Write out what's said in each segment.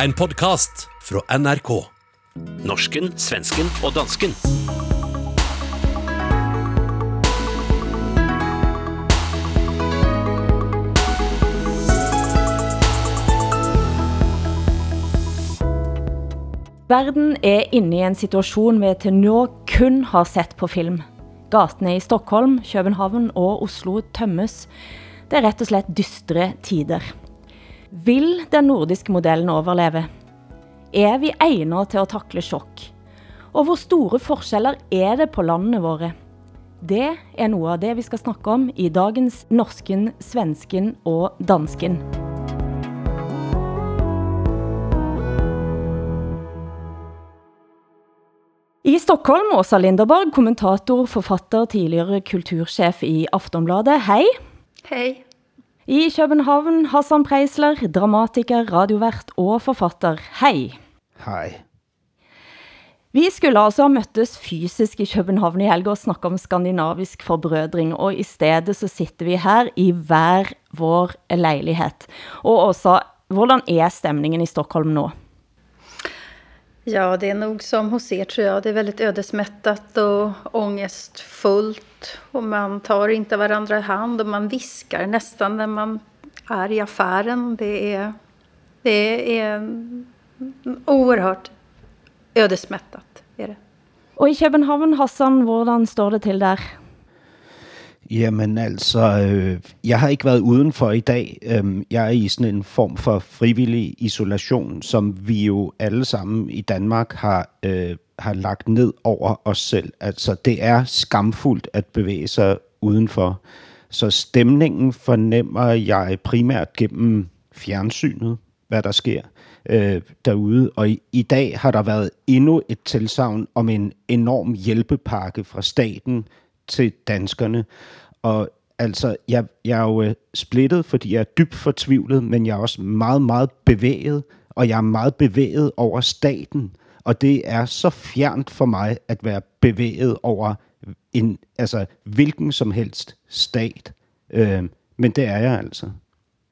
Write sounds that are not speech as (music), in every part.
En podkast fra NRK. Norsken, svensken og dansken. Verden er inne i en situation vi til nå kun har sett på film. Gatene i Stockholm, København og Oslo tømmes. Det er rett og slett dystre tider. Vil den nordiske modellen overleve? Er vi egnet til at takle chok? Og hvor store forskjeller er det på landene våre? Det er noget av det vi skal snakke om i dagens Norsken, Svensken og Dansken. I Stockholm, Åsa Linderborg, kommentator, forfatter, tidligere kulturchef i Aftonbladet. Hej! Hej! I København, Hassan Preisler, dramatiker, radiovært og forfatter. Hej! Hej. Vi skulle altså møttes fysisk i København i helgen og snakke om skandinavisk forbrødring, og i stedet så sitter vi her i hver vår lejlighed. Og Åsa, hvordan er stemningen i Stockholm nå? Ja, det är nog som hos er tror jag. Det är väldigt ödesmättat och ångestfullt. Och man tar inte varandra i hand och man viskar nästan när man är i affären. Det är, det är oerhört ödesmättat. Är det. Och i København, Hassan, hvordan står det till där? Jamen altså, øh, jeg har ikke været udenfor i dag. Øhm, jeg er i sådan en form for frivillig isolation, som vi jo alle sammen i Danmark har, øh, har lagt ned over os selv. Altså, det er skamfuldt at bevæge sig udenfor. Så stemningen fornemmer jeg primært gennem fjernsynet, hvad der sker øh, derude. Og i, i dag har der været endnu et tilsavn om en enorm hjælpepakke fra staten til danskerne. Og altså, jeg, jeg er jo øh, splittet, fordi jeg er dybt fortvivlet, men jeg er også meget, meget bevæget, og jeg er meget bevæget over staten. Og det er så fjernt for mig at være bevæget over en, altså, hvilken som helst stat. Øh, men det er jeg altså.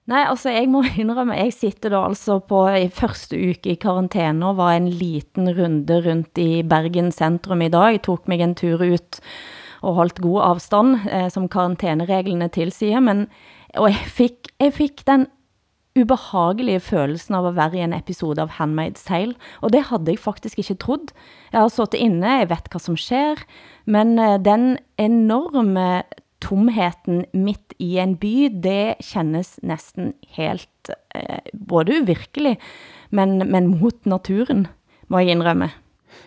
Nej, altså jeg må indrømme, jeg sitter da altså på i første uke i karantæne og var en liten runde rundt i Bergen centrum i dag. Jeg tog mig en tur ut og holdt god afstand, eh, som karantænereglene tilsiger, men og jeg fik, jeg fik den ubehagelige følelsen av at være i en episode av Handmaid's Tale, og det havde jeg faktisk ikke trodd. Jeg har suttet inne, jeg vet hvad som sker, men eh, den enorme tomheten midt i en by, det kännes næsten helt eh, både uvirkelig, men, men mot naturen, må jeg indrømme.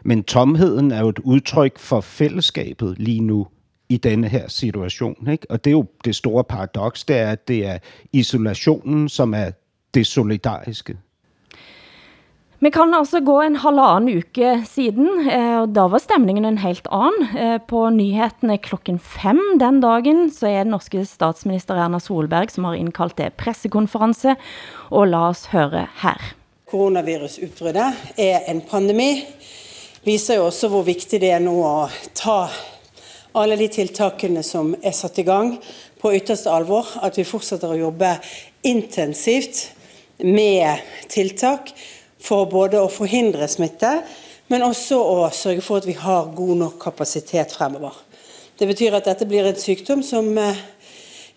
Men tomheden er jo et udtryk for fællesskabet lige nu i denne her situation. Ikke? Og det er jo det store paradoks, det er, at det er isolationen, som er det solidariske. Vi kan altså gå en halvannen uke siden, eh, og da var stemningen en helt anden. Eh, på nyhetene klokken fem den dagen, så er den norske statsminister Erna Solberg, som har indkaldt det pressekonference, og la os høre her. Coronavirusutbruddet er en pandemi, viser jo også hvor viktig det er nå å ta alle de tiltakene som er satt i gang på ytterste alvor, at vi fortsetter å jobbe intensivt med tiltak for både å forhindre smitte, men også å sørge for at vi har god nok kapasitet fremover. Det betyr at dette blir en sykdom som eh,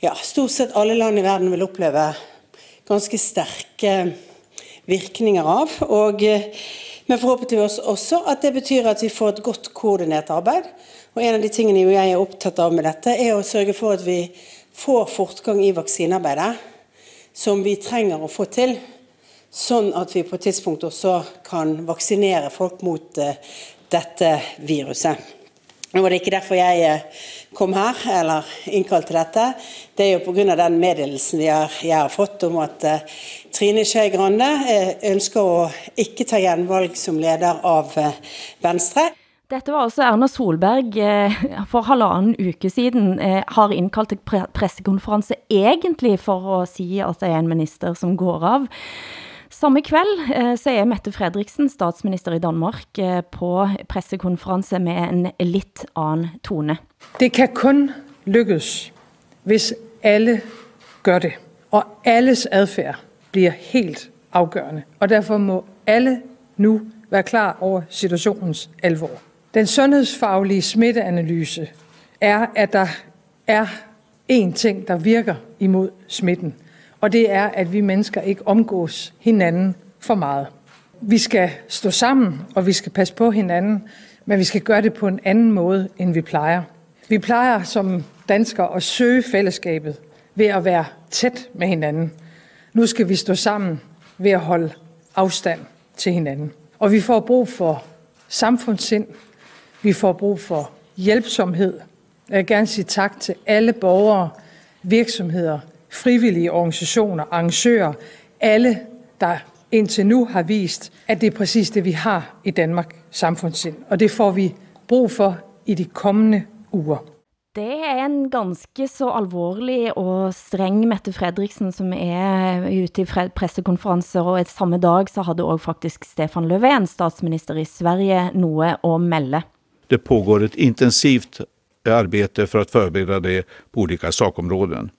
ja, stort sett alle land i verden vil oppleve ganske sterke virkninger av. Og, eh, men forhåpentligvis også at det betyr at vi får et godt koordinert arbeid. Og en av de tingene jeg er opptatt av med dette, er å sørge for at vi får fortgang i vaksinearbeidet, som vi trenger å få til, sånn at vi på et tidspunkt også kan vaksinere folk mot eh, dette viruset. Nå var det ikke derfor jeg eh, kom her, eller innkalt til dette. Det er jo på av den meddelelsen har, jeg har fått om at uh, Trine Skei Grande uh, ønsker å ikke ta gjenvalg som leder av eh, Venstre. Dette var altså Erna Solberg eh, for halvannen uke siden eh, har innkalt til pressekonferanse egentlig for å si at det er en minister som går av. Samme kveld eh, så er Mette Fredriksen, statsminister i Danmark, eh, på pressekonference med en lidt anden tone. Det kan kun lykkes, hvis alle gør det, og alles adfærd bliver helt afgørende, og derfor må alle nu være klar over situationens alvor. Den sundhedsfaglige smitteanalyse er, at der er én ting, der virker imod smitten, og det er, at vi mennesker ikke omgås hinanden for meget. Vi skal stå sammen, og vi skal passe på hinanden, men vi skal gøre det på en anden måde, end vi plejer. Vi plejer som danskere at søge fællesskabet ved at være tæt med hinanden. Nu skal vi stå sammen ved at holde afstand til hinanden. Og vi får brug for samfundssind, vi får brug for hjælpsomhed. Jeg vil gerne sige tak til alle borgere, virksomheder, frivillige organisationer, arrangører, alle, der indtil nu har vist, at det er præcis det, vi har i Danmark, samfundssind. Og det får vi brug for i de kommende uger. Det er en ganske så alvorlig og streng Mette Fredriksen, som er ute i pressekonferencer, og et samme dag så havde også faktisk Stefan Löfven, statsminister i Sverige, noget at melde. Det pågår ett intensivt arbete för att förbereda det på olika sakområden.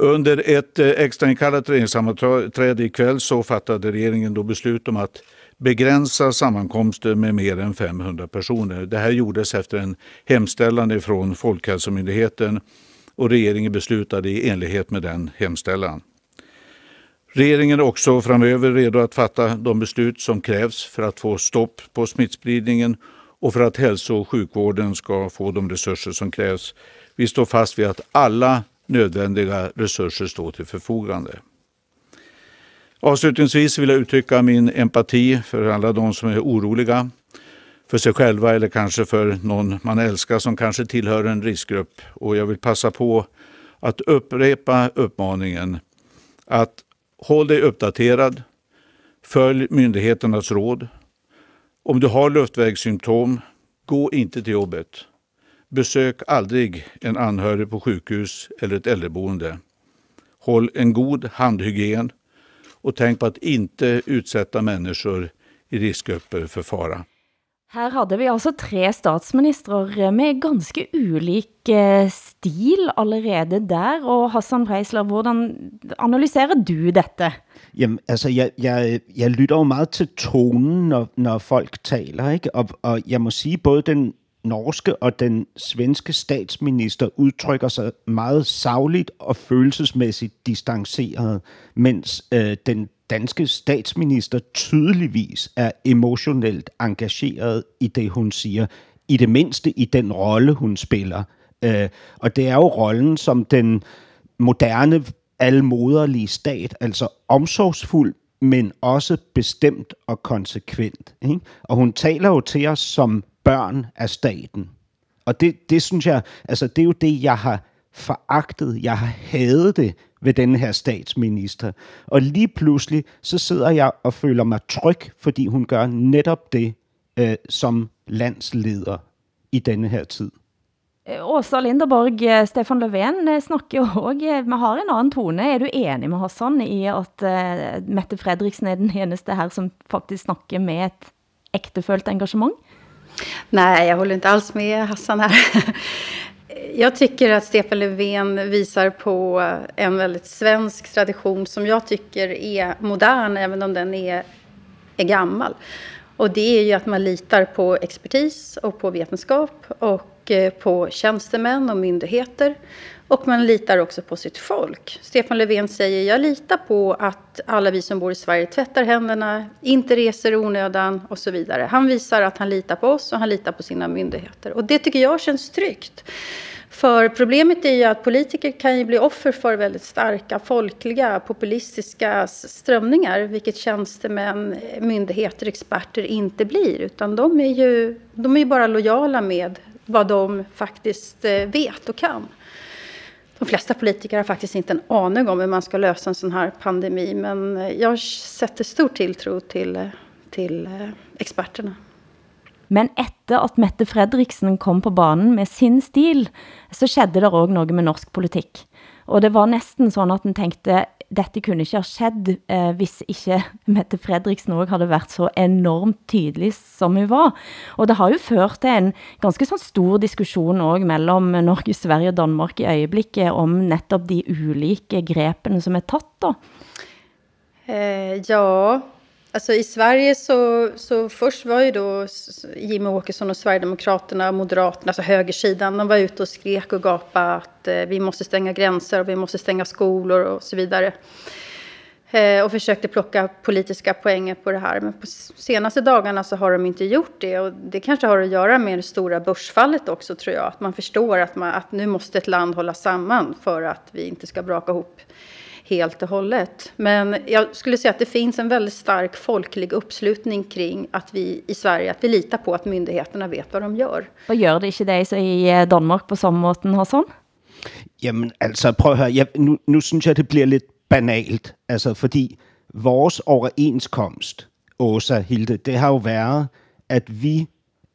Under ett eh, extrainkallat regeringssammanträde ikväll så fattade regeringen då beslut om att begränsa sammankomster med mer än 500 personer. Det här gjordes efter en hemställan från Folkhälsomyndigheten och regeringen beslutade i enlighet med den hemställan. Regeringen är också framöver redo att fatta de beslut som krävs för att få stopp på smittspridningen och för att hälso och sjukvården ska få de resurser som krävs. Vi står fast vid att alla nödvändiga resurser står till förfogande. Avslutningsvis vill jag uttrycka min empati för alla de som är oroliga för sig själva eller kanske för någon man älskar som kanske tillhör en riskgrupp. Och jag vill passa på att upprepa uppmaningen att håll dig uppdaterad, följ myndigheternas råd. Om du har luftvägssymptom, gå inte till jobbet. Besök aldrig en anhörig på sjukhus eller ett äldreboende. Håll en god handhygien och tänk på att inte utsätta människor i riskgrupper för fara. Her hadde vi altså tre statsministre med ganske ulik eh, stil allerede der, og Hassan Preisler, hvordan analyserer du dette? Jamen, altså, jeg, jeg, jeg lytter jo meget til tonen, når, når folk taler, ikke? Og, og jeg må sige, både den norske og den svenske statsminister udtrykker sig meget savligt og følelsesmæssigt distanceret, mens øh, den danske statsminister tydeligvis er emotionelt engageret i det, hun siger. I det mindste i den rolle, hun spiller. Øh, og det er jo rollen som den moderne, almoderlige stat, altså omsorgsfuld, men også bestemt og konsekvent. Ikke? Og hun taler jo til os som børn af staten. Og det, det synes jeg, altså det er jo det, jeg har foragtet, jeg har hadet det ved den her statsminister. Og lige pludselig, så sidder jeg og føler mig tryg, fordi hun gør netop det øh, som landsleder i denne her tid. Øh, Åsa Linderborg, eh, Stefan Löfven eh, snakker jo også, eh, vi har en anden tone. Er du enig med Hassan i at uh, Mette Fredriksen er den eneste her, som faktisk snakker med et ægtefølt engagement? Nej, jag håller inte alls med Hassan här. Jag tycker att Stefan Löfven visar på en väldigt svensk tradition som jag tycker är modern, även om den är, är gammal. Och det är ju att man litar på expertis och på vetenskap och Eh, på tjänstemän och myndigheter. Och man litar också på sitt folk. Stefan Löfven säger, jag litar på att alla vi som bor i Sverige tvättar händerna, inte reser onödan och så vidare. Han visar att han litar på oss och han litar på sina myndigheter. Och det tycker jag känns tryggt. För problemet är ju att politiker kan ju bli offer för väldigt starka folkliga populistiska strömningar, vilket tjänstemän, eh, myndigheter, experter inte blir, utan de är ju, de är ju bara lojala med vad de faktiskt eh, vet och kan. De flesta politiker har faktiskt inte en aning om hur man ska lösa en sån här pandemi, men eh, jag sätter stor tilltro till, eh, till experterna. Men efter at Mette Fredriksen kom på banen med sin stil, så skedde der også noget med norsk politik. Og det var næsten sådan, at den tænkte, dette kunne ikke ha skjedd, eh, hvis ikke (laughs) Mette Fredriksen også havde været så enormt tydelig som hun var. Og det har jo ført til en ganske sånn stor diskussion også mellem Norge, Sverige og Danmark i øjeblikket om netop de ulike grepene som er tatt da. Eh, ja, alltså i Sverige så, så först var ju då Jimmy Åkesson och Sverigedemokraterna, Moderaterna, alltså högersidan, de var ute och skrek och gapade att eh, vi måste stänga gränser och vi måste stänga skolor och så vidare. Eh, och försökte plocka politiska poänger på det här. Men på senaste dagarna så har de inte gjort det. Och det kanske har att göra med det stora börsfallet också tror jag. Att man förstår att, man, att nu måste ett land hålla samman för att vi inte ska braka ihop helt och hållet. Men jag skulle säga att det finns en väldigt stark folklig uppslutning kring att vi i Sverige, att vi litar på att myndigheterna vet vad de gör. Vad gör det inte det så i eh, Danmark på samma måten, Hassan? Jamen altså, prøv at høre, jeg, nu, nu synes jeg, det bliver lidt banalt, altså fordi vores overenskomst, Åsa Hilde, det har jo været, at vi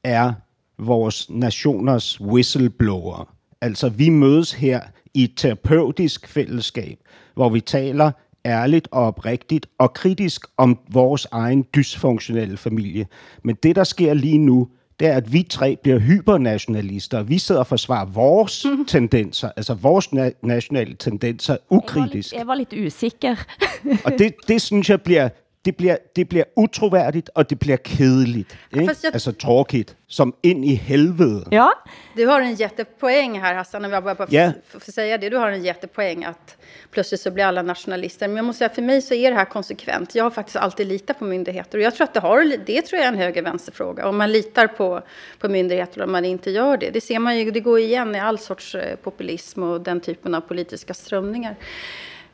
er vores nationers whistleblower. Altså, vi mødes her i et terapeutisk fællesskab, hvor vi taler ærligt og oprigtigt og kritisk om vores egen dysfunktionelle familie. Men det, der sker lige nu, det er, at vi tre bliver hypernationalister. Vi sidder og forsvarer vores mm. tendenser, altså vores na- nationale tendenser, ukritisk. Jeg var lidt, jeg var lidt usikker. og det, det synes jeg bliver det bliver, det bliver utroværdigt, og det bliver kedeligt. Ikke? Jag... Alltså tråkigt, som in i helvede. Ja. Du har en jättepoäng här Hassan, om jag bara får yeah. säga det. Du har en jättepoäng att plötsligt så blir alla nationalister. Men jag måste säga, för mig så är det här konsekvent. Jag har faktiskt alltid litat på myndigheter. Och jag tror att det, har, det tror jag är en höger-vänster-fråga. Om man litar på, på myndigheter och man inte gör det. Det ser man ju, det går igen i all sorts eh, populism och den typen av politiska strömningar.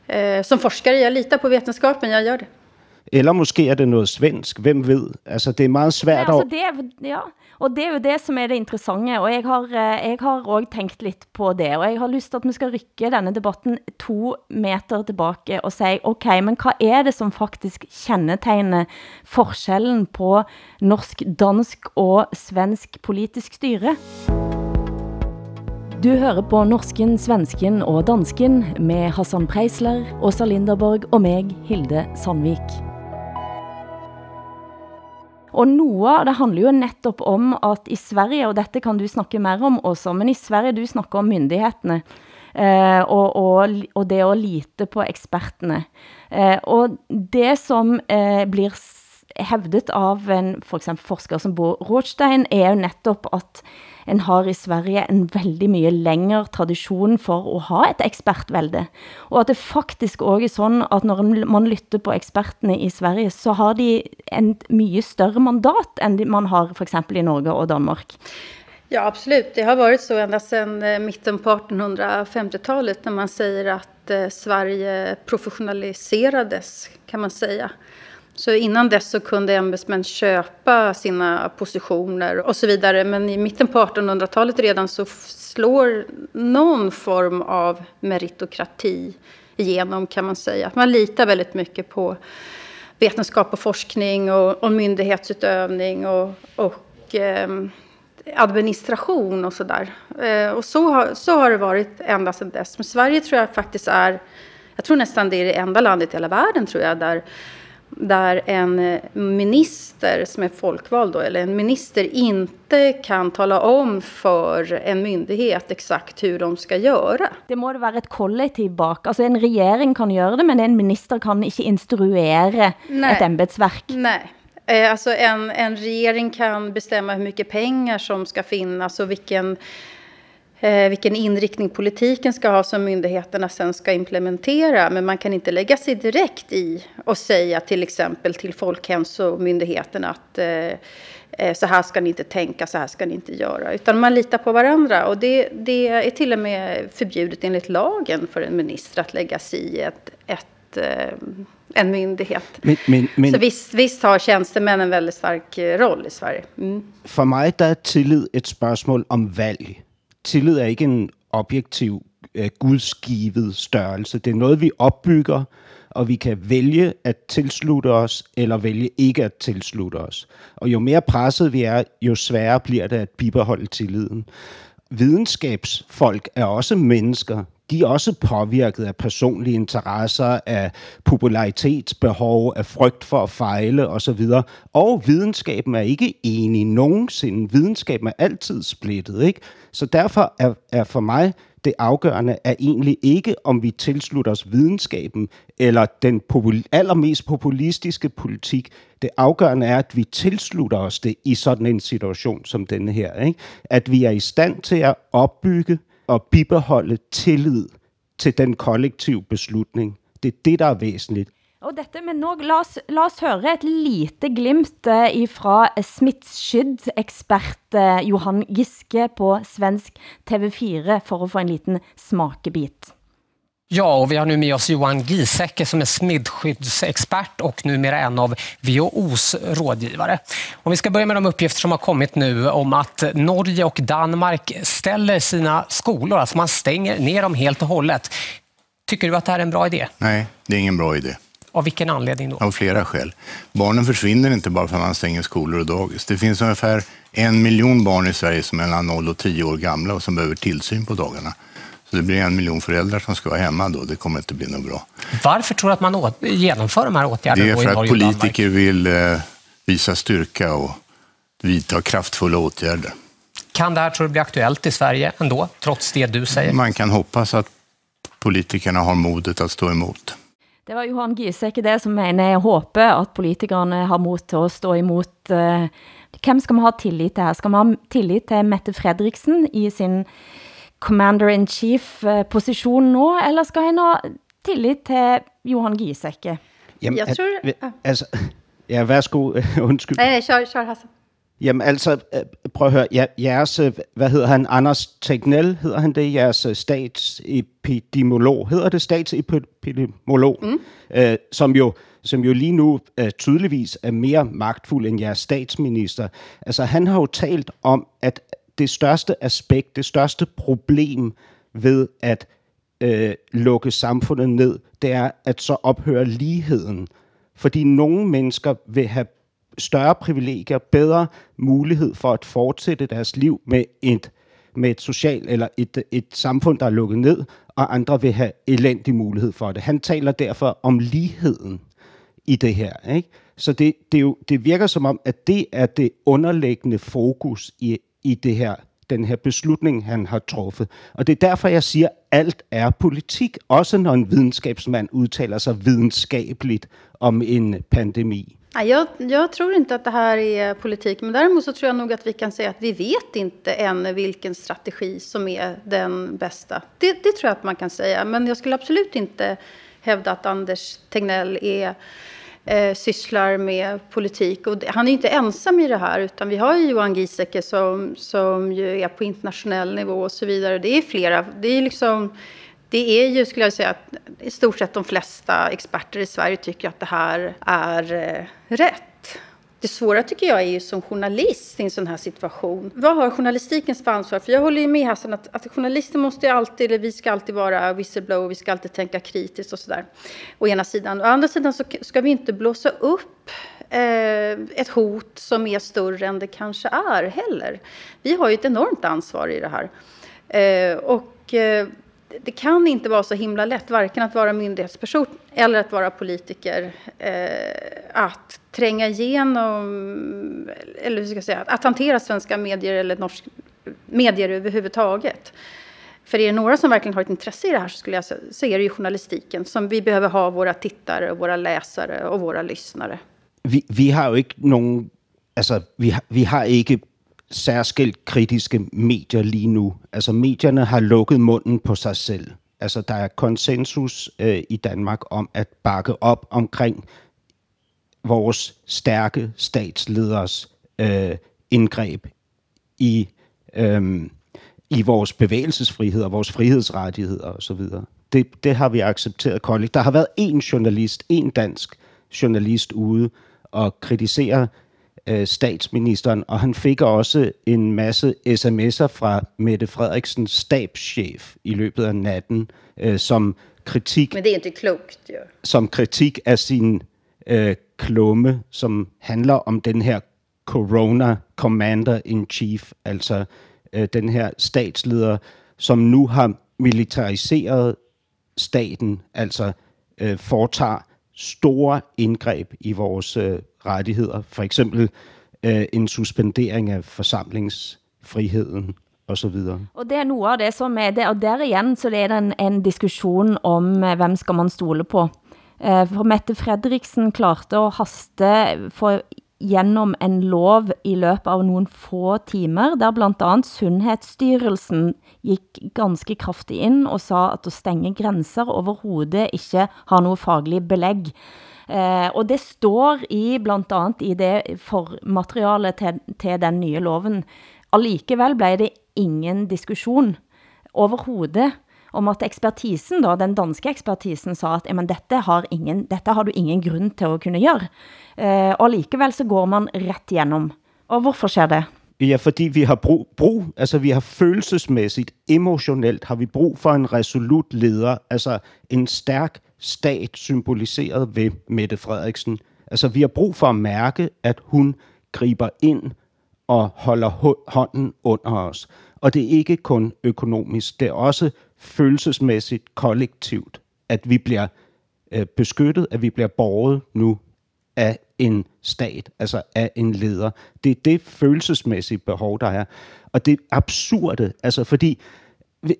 Eh, som forskare, jag litar på vetenskapen, jag gör det. Eller måske er det noget svensk, hvem ved? Altså, det er meget svært ja, altså, det er, ja, og det er jo det, som er det interessante, og jeg har, eh, jeg har også tænkt lidt på det, og jeg har lyst til, at vi skal rykke denne debatten to meter tilbage og sige, ok, men hvad er det, som faktisk kendetegner forskellen på norsk, dansk og svensk politisk styre? Du hører på Norsken, Svensken og Dansken med Hassan Preisler, Åsa Linderborg og meg, Hilde Sandvik. Og noe av det handler jo netop om at i Sverige, og dette kan du snakke mer om også, men i Sverige du snakker om myndighetene, eh, og, og, og det å lite på ekspertene. Eh, og det som eh, blir hevdet av en for eksempel forsker som Bo Rothstein, er jo netop at en har i Sverige en veldig mye længere tradition for at ha et ekspertvælde. Og at det faktisk også er sådan, at når man lytter på ekspertene i Sverige, så har de en mye større mandat, end man har for eksempel i Norge og Danmark. Ja, absolut. Det har varit så ända sedan eh, mitten på 1850-talet när man säger att eh, Sverige professionaliserades, kan man säga. Så innan dess så kunde ämbetsmän köpa sina positioner och så vidare. Men i mitten på 1800-talet redan så slår någon form av meritokrati igenom kan man säga. Man litar väldigt mycket på vetenskap och forskning och, och myndighetsutövning och, och eh, administration och sådär. Eh, och så har, så har det varit ända sedan dess. Men Sverige tror jag faktiskt är, jag tror nästan det är det enda landet i hela världen tror jag, där där en eh, minister som är folkvald då, eller en minister inte kan tala om för en myndighet exakt hur de ska göra. Det må det vara ett kollektiv bak. Alltså en regering kan göra det, men en minister kan inte instruera Nej. ett ämbetsverk. Nej. Eh, alltså en, en regering kan bestämma hur mycket pengar som ska finnas och vilken vilken inriktning politiken ska ha som myndigheterna sen ska implementera. Men man kan inte lägga sig direkt i och säga till exempel till Folkhälsomyndigheten att eh, eh, så här ska ni inte tänka, så här ska ni inte göra. Utan man litar på varandra. Och det, det är till och med förbjudet enligt lagen för en minister att lägga sig i ett, ett eh, en myndighet. Men, men, men, så visst, visst har tjänstemän en väldigt stark roll i Sverige. Mm. For mig der er tillid et spørgsmål om valg tillid er ikke en objektiv øh, gudsgivet størrelse. Det er noget, vi opbygger, og vi kan vælge at tilslutte os, eller vælge ikke at tilslutte os. Og jo mere presset vi er, jo sværere bliver det at bibeholde tilliden. Videnskabsfolk er også mennesker de er også påvirket af personlige interesser, af popularitetsbehov, af frygt for at fejle osv. Og videnskaben er ikke enig nogensinde. Videnskaben er altid splittet, ikke? Så derfor er, er for mig det afgørende er egentlig ikke, om vi tilslutter os videnskaben eller den popul- allermest populistiske politik. Det afgørende er, at vi tilslutter os det i sådan en situation som denne her. Ikke? At vi er i stand til at opbygge og bibeholde tillid til den kollektive beslutning. Det er det, der er væsentligt. Og dette, men nu, lad os, lad os høre et lite glimt eh, fra smittskydd-ekspert eh, Johan Giske på svensk TV4 for at få en liten smakebit. Ja, och vi har nu med oss Johan Giesecke som är smittskyddsexpert och numera en av WHOs rådgivare. Om vi ska börja med de uppgifter som har kommit nu om att Norge och Danmark ställer sina skolor, alltså man stänger ner dem helt och hållet. Tycker du att det här är en bra idé? Nej, det är ingen bra idé. Av vilken anledning då? Av flera skäl. Barnen försvinner inte bara för att man stänger skolor och dagis. Det finns ungefär en miljon barn i Sverige som är mellan 0 och 10 år gamla och som behöver tillsyn på dagarna. Så det blir en miljon föräldrar som ska vara hemma då. Det kommer inte bli något bra. Varför tror du att man genomför de här åtgärderna Det är för att politiker vill eh, visa styrka och vidta kraftfulla åtgärder. Kan det här tror du bli aktuellt i Sverige ändå, trots det du säger? Man kan hoppas att politikerna har modet att stå emot. Det var Johan Giesecke det, som mener, jeg håper at politikerne har mod til at stå imot. Hvem skal man ha tillit til her? Skal man ha tillit til Mette Fredriksen i sin commander-in-chief-position nu, eller skal han ha tillit til Johan Giesecke? Jamen, Jeg tror... At, altså, ja, værsgo, (laughs) undskyld. Nej, nej, kør, kør Hassan. Jamen altså, prøv at høre, jeres, hvad hedder han, Anders Tegnell, hedder han det, jeres statsepidemolog, hedder det statsepidemolog, mm. øh, som jo som jo lige nu øh, tydeligvis er mere magtfuld end jeres statsminister. Altså han har jo talt om, at det største aspekt, det største problem ved at øh, lukke samfundet ned, det er, at så ophører ligheden. Fordi nogle mennesker vil have større privilegier, bedre mulighed for at fortsætte deres liv med et, med et socialt eller et, et samfund, der er lukket ned, og andre vil have elendig mulighed for det. Han taler derfor om ligheden i det her. Ikke? Så det, det, jo, det virker som om, at det er det underliggende fokus i, i det her, den her beslutning, han har truffet. Og det er derfor, jeg siger, at alt er politik, også når en videnskabsmand udtaler sig videnskabeligt om en pandemi. Nej, jag, jag tror inte att det här är eh, politik, men däremot så tror jag nog att vi kan säga att vi vet inte än vilken strategi som är den bästa. Det, det tror jag att man kan säga, men jag skulle absolut inte hävda att Anders Tegnell är eh, sysslar med politik. Och han är inte ensam i det här, utan vi har ju Johan Giesecke som, som ju är på internationell nivå och så vidare. Det är flera, det är liksom, det är ju, skulle jag säga, att i stort sett de flesta experter i Sverige tycker att det här är eh, rätt. Det svåra tycker jag är ju som journalist i en sån här situation. Vad har journalistikens för ansvar? För jag håller ju med Hassan att, att journalister måste ju alltid, eller vi ska alltid vara whistleblower, vi ska alltid tänka kritiskt och sådär. Å ena sidan. Å andra sidan så ska vi inte blåsa upp eh, ett hot som är större än det kanske är heller. Vi har ju ett enormt ansvar i det här. Eh, och eh, det kan inte vara så himla lätt, varken att vara myndighetsperson eller att vara politiker, eh, att tränga igenom, eller hur ska jag säga, att hantera svenska medier eller norsk, medier överhuvudtaget. För är det några som verkligen har ett intresse i det här så skulle jag säga, så är det ju journalistiken som vi behöver ha våra tittare och våra läsare och våra lyssnare. Vi, vi har ju inte någon... Alltså, vi, vi har inte særskilt kritiske medier lige nu. Altså medierne har lukket munden på sig selv. Altså der er konsensus øh, i Danmark om at bakke op omkring vores stærke statsleders øh, indgreb i, øh, i vores bevægelsesfrihed og vores frihedsrettigheder osv. Det, det har vi accepteret kollektivt. Der har været én journalist, en dansk journalist ude og kritisere øh, statsministeren, og han fik også en masse sms'er fra Mette Frederiksens stabschef i løbet af natten, øh, som kritik... Men det er ikke klogt, jo. Som kritik af sin øh, klumme, som handler om den her Corona Commander in Chief, altså øh, den her statsleder, som nu har militariseret staten, altså øh, foretager store indgreb i vores øh, rettigheder. For eksempel øh, en suspendering af forsamlingsfriheden og så videre. Og det er noget af det som er det, og der igen så er det en, en diskussion om, øh, hvem skal man stole på. Eh, for Mette Fredriksen klarte at haste for gennem en lov i løbet av nogle få timer, der blandt andet Sundhedsstyrelsen gik ganske kraftigt ind og sa at at stenge grænser overhovedet ikke har noget faglig belæg. Eh, og det står i blandt andet i det formaterialet til, til den nye loven. Allikevel blev det ingen diskussion overhovedet om at ekspertisen, da, den danske ekspertisen, sa at jamen, dette, har ingen, dette har du ingen grund til at kunne gøre. Eh, og likevel så går man ret igennem. Og hvorfor sker det? Ja, fordi vi har brug, brug, altså vi har følelsesmæssigt, emotionelt, har vi brug for en resolut leder, altså en stærk stat symboliseret ved Mette Frederiksen. Altså vi har brug for at mærke, at hun griber ind og holder hånden under os. Og det er ikke kun økonomisk, det er også følelsesmæssigt kollektivt, at vi bliver øh, beskyttet, at vi bliver borget nu af en stat, altså af en leder. Det er det følelsesmæssige behov, der er. Og det er absurde, altså fordi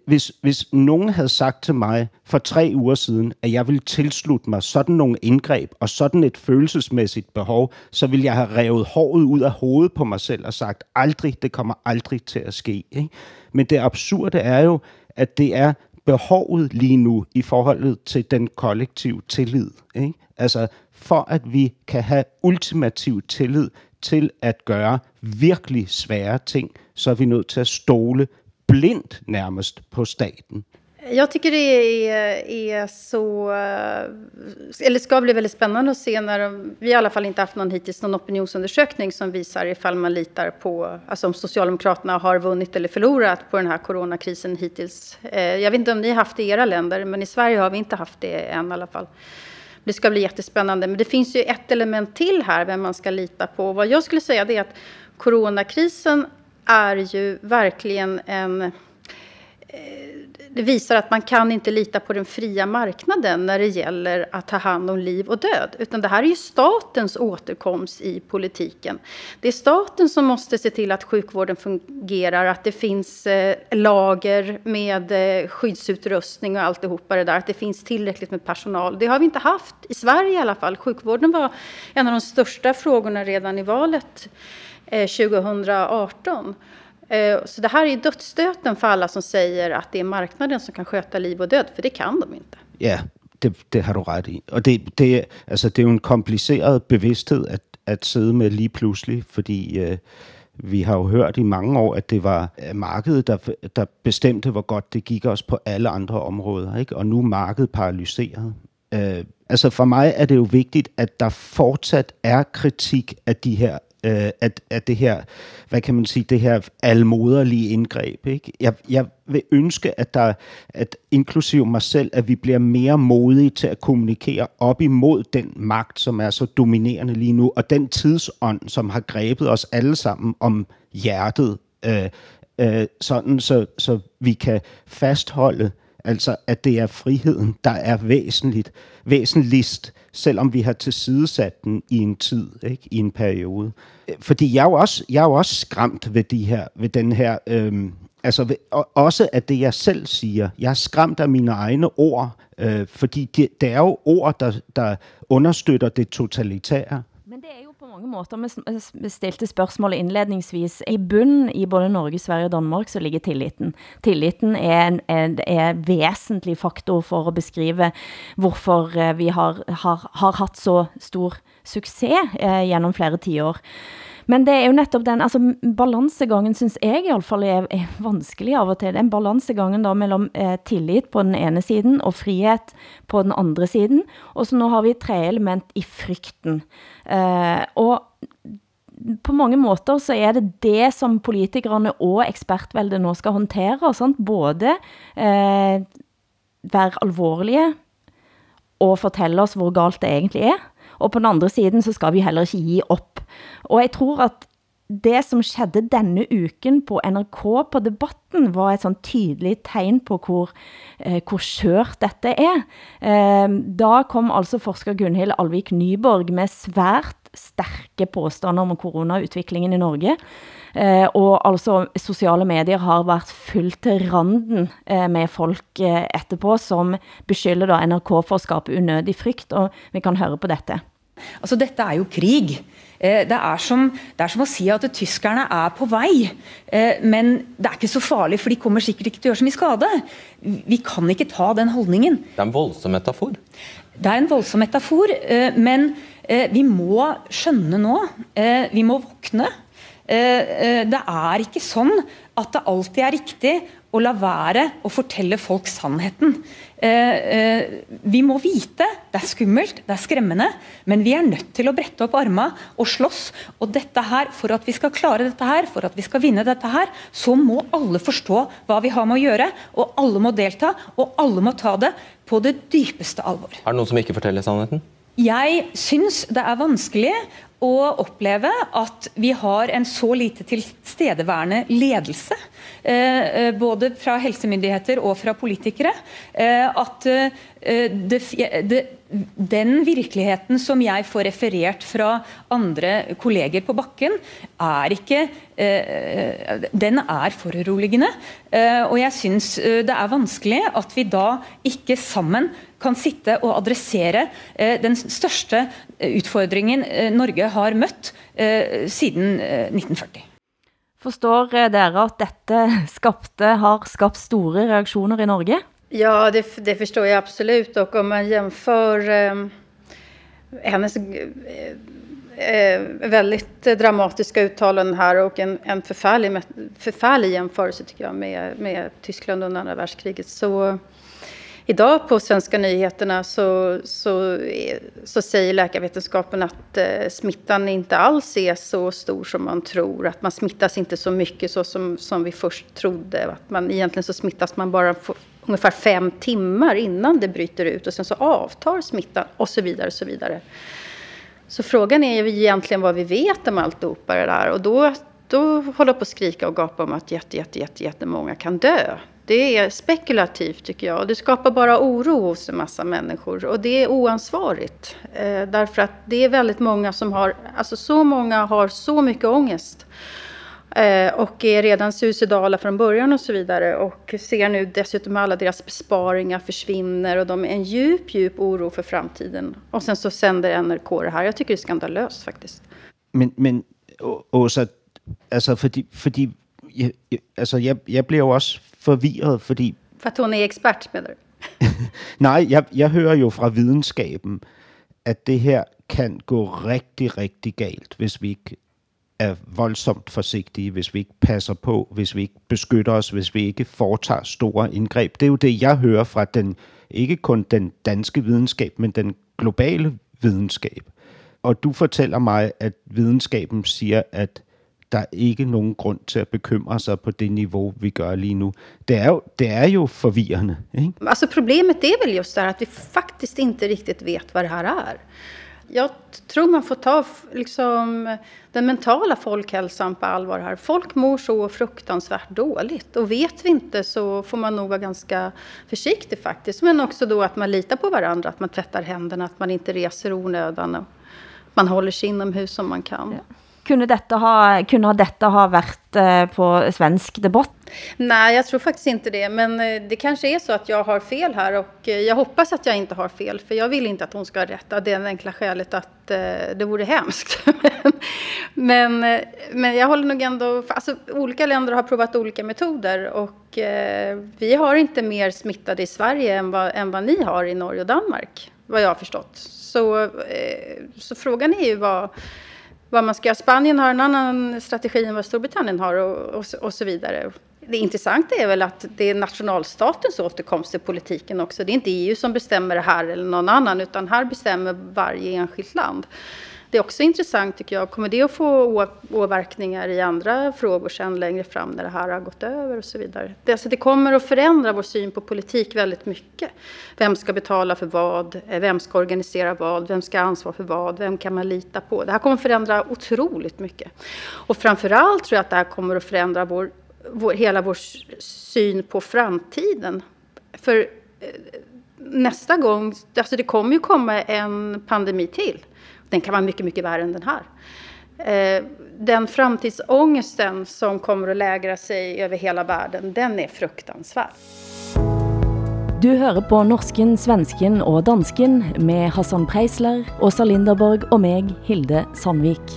hvis, hvis nogen havde sagt til mig for tre uger siden, at jeg ville tilslutte mig sådan nogle indgreb og sådan et følelsesmæssigt behov, så ville jeg have revet håret ud af hovedet på mig selv og sagt, aldrig, det kommer aldrig til at ske. Ikke? Men det absurde er jo, at det er behovet lige nu i forhold til den kollektive tillid. Ikke? Altså for at vi kan have ultimativ tillid til at gøre virkelig svære ting, så er vi nødt til at stole blindt nærmest på staten. Jag tycker det är, är så, eller ska bli väldigt spännande att se när de, vi har i alla fall inte haft någon hittills någon opinionsundersökning som visar ifall man litar på, alltså om Socialdemokraterna har vunnit eller förlorat på den här coronakrisen hittills. Eh, jag vet inte om ni har haft det i era länder, men i Sverige har vi inte haft det än i alla fall. Det ska bli jättespännande. Men det finns ju ett element till här, vem man ska lita på. Vad jag skulle säga det är att coronakrisen är ju verkligen en eh, det visar att man kan inte lita på den fria marknaden när det gäller att ta hand om liv och död. Utan det här är ju statens återkomst i politiken. Det är staten som måste se till att sjukvården fungerar, att det finns eh, lager med eh, skyddsutrustning och alltihopa det där. Att det finns tillräckligt med personal. Det har vi inte haft i Sverige i alla fall. Sjukvården var en av de största frågorna redan i valet Eh, 2018. Eh, så det här är dödsstöten för alla som säger att det är marknaden som kan sköta liv och död, för det kan de inte. Ja, det, det har du ret i. Og det, det, altså, det er jo en kompliceret bevidsthed at, at sidde med lige pludselig, fordi øh, vi har jo hørt i mange år, at det var marknaden markedet, der, der bestemte, hvor godt det gik os på alle andre områder, ikke? og nu er markedet paralyseret. Øh, altså for mig er det jo vigtigt, at der fortsat er kritik af de her øh, at, at det her, hvad kan man sige, det her almoderlige indgreb. Ikke? Jeg, jeg vil ønske, at der, at inklusiv mig selv, at vi bliver mere modige til at kommunikere op imod den magt, som er så dominerende lige nu, og den tidsånd, som har grebet os alle sammen om hjertet, øh, øh, sådan så, så vi kan fastholde, altså at det er friheden, der er væsentligt, væsentligst, selvom vi har tilsidesat den i en tid, ikke? i en periode. Fordi jeg er jo også, jeg er jo også skræmt ved, de her, ved den her, øhm, altså ved, også af det, jeg selv siger. Jeg er skræmt af mine egne ord, øh, fordi det, det er jo ord, der, der understøtter det totalitære. Men det er jo på mange måter, altså, vi stilte spørgsmålet indledningsvis, i bunden i både Norge, Sverige og Danmark, så ligger tilliten. Tilliten er en, en er væsentlig faktor for at beskrive, hvorfor eh, vi har, har, har haft så stor succes eh, gennem flere tiår. Men det er jo netop den, altså balansegangen synes jeg i alle fall er, er vanskelig av og til. Den balansegangen da mellem eh, tillit på den ene siden og frihet på den andre siden. Og så nu har vi tre element i frykten. Eh, og på mange måter så er det det som politikerne og ekspertveldet nå skal håndtere, sant? både eh, være alvorlige og fortælle os, hvor galt det egentlig er, og på den andre siden så skal vi heller ikke give op. Og jeg tror at det som skedde denne uken på NRK på debatten var et sånn tydeligt tegn på hvor, eh, hvor skørt dette er. Eh, da kom altså forsker Gunhild Alvik Nyborg med svært stærke påstander om coronautviklingen i Norge. Eh, og altså sociale medier har været fyldt til randen eh, med folk eh, etterpå, som beskylder da NRK for at skabe unødig frygt, og vi kan høre på dette. Altså, dette er jo krig. Eh, det er, som, det er som å si at tyskerne er på vei, eh, men det er ikke så farlig, for de kommer sikkert ikke til å gjøre så mye skade. Vi kan ikke ta den holdningen. Det er en voldsom metafor. Det er en voldsom metafor, eh, men vi må skjønne nå, vi må våkne. Det er ikke sånn at det alltid er riktig å la være å fortelle folk sannheten. Eh, eh, vi må vite, det er skummelt, det er skremmende, men vi er nødt til å brette opp armene og slåss. Og dette her, for at vi skal klare dette her, for at vi skal vinne dette her, så må alle forstå hva vi har med å gjøre, og alle må delta, og alle må ta det på det dypeste alvor. Er det noen som ikke forteller sannheten? Jeg syns det er vanskelig å oppleve at vi har en så lite tilstedeværende ledelse, eh, eh både fra helsemyndigheter og fra politikere, eh, at eh, det, det, den virkeligheten som jeg får referert fra andre kolleger på bakken, er ikke eh, Den er foruroligende. Og jeg syns det er vanskelig at vi da ikke sammen kan sitte og adressere eh, den største eh, udfordringen eh, Norge har mødt siden 1940. Forstår dere at dette skapte, har skabt store reaktioner i Norge? Ja, det, det förstår jag absolut. Och om man jämför eh, hennes eh, väldigt dramatiska uttalanden här och en, en förfärlig, förfärlig jämförelse tycker jag med, med Tyskland under andra världskriget så idag på svenska nyheterna så, så, eh, så säger läkarvetenskapen att eh, smittan inte alls är så stor som man tror. Att man smittas inte så mycket så som, som vi först trodde. Att man, egentligen så smittas man bara ungefär fem timmar innan det bryter ut och sen så avtar smittan och så vidare och så vidare. Så frågan är ju egentligen vad vi vet om alltihopa det där och då, då håller jag på att skrika och gapa om att jätte, jätte, jätte, jättemånga kan dö. Det är spekulativt tycker jag. Det skapar bara oro hos en massa människor. Och det är oansvarigt. Eh, därför att det är väldigt många som har, alltså så många har så mycket ångest. Eh, och är redan suicidala från början och så vidare. Och ser nu dessutom alla deras besparingar försvinner. Och de är en djup, djup oro för framtiden. Och sen så sänder NRK det här. Jag tycker det är skandalöst faktiskt. Men, men Åsa, alltså för, för jeg, altså jeg, jeg blev jo også forvirret, fordi... For at hun er ekspert, du? (laughs) Nej, jeg, jeg hører jo fra videnskaben, at det her kan gå rigtig, rigtig galt, hvis vi ikke er voldsomt forsigtige, hvis vi ikke passer på, hvis vi ikke beskytter os, hvis vi ikke foretager store indgreb. Det er jo det, jeg hører fra den, ikke kun den danske videnskab, men den globale videnskab. Og du fortæller mig, at videnskaben siger, at der er ikke nogen grund til at bekymre sig på det niveau, vi gør lige nu. Det är ju, det är ju förvirrande. Ikke? Alltså problemet är väl just det här att vi faktiskt inte riktigt vet vad det här är. Jag tror man får ta liksom, den mentala folkhälsan på allvar här. Folk mår så fruktansvärt dåligt och vet vi inte så får man nog vara ganska försiktig faktiskt. Men också då att man litar på varandra, att man tvättar händerna, att man inte reser onödan och man håller sig inomhus som man kan. Ja. Kunne dette ha, kunne detta ha varit eh, på svensk debatt? Nej, jag tror faktiskt inte det. Men eh, det kanske är så att jag har fel här och eh, jag hoppas att jag inte har fel. För jag vill inte att hon ska ha rätt av det enkla skälet att eh, det vore hemskt. (laughs) men, men jag håller nog ändå... Alltså, olika länder har provat olika metoder och vi har inte mer smittade i Sverige än vad, än vad ni har i Norge och Danmark, vad jag har förstått. Så, så frågan är ju vad vad man ska göra. Spanien har en annan strategi än vad Storbritannien har och, och, och så vidare. Det intressanta är väl att det är nationalstatens återkomst till politiken också. Det är inte EU som bestämmer det här eller någon annan utan här bestämmer varje enskilt land. Det är också intressant tycker jag. Kommer det att få åverkningar i andra frågor sen längre fram när det här har gått över och så vidare? Det, alltså, det kommer att förändra vår syn på politik väldigt mycket. Vem ska betala för vad? Eh, vem ska organisera vad? Vem ska ansvara för vad? Vem kan man lita på? Det här kommer att förändra otroligt mycket. Och framförallt tror jag att det här kommer att förändra vår, vår, hela vår syn på framtiden. För eh, nästa gång, alltså det kommer ju komma en pandemi till. Den kan vara mycket, mycket värre än den här. Eh, den framtidsångesten som kommer att lägra sig över hela världen, den är fruktansvärd. Du hører på norsken, svensken og dansken med Hassan Preisler, Åsa Linderborg og meg, Hilde Sandvik.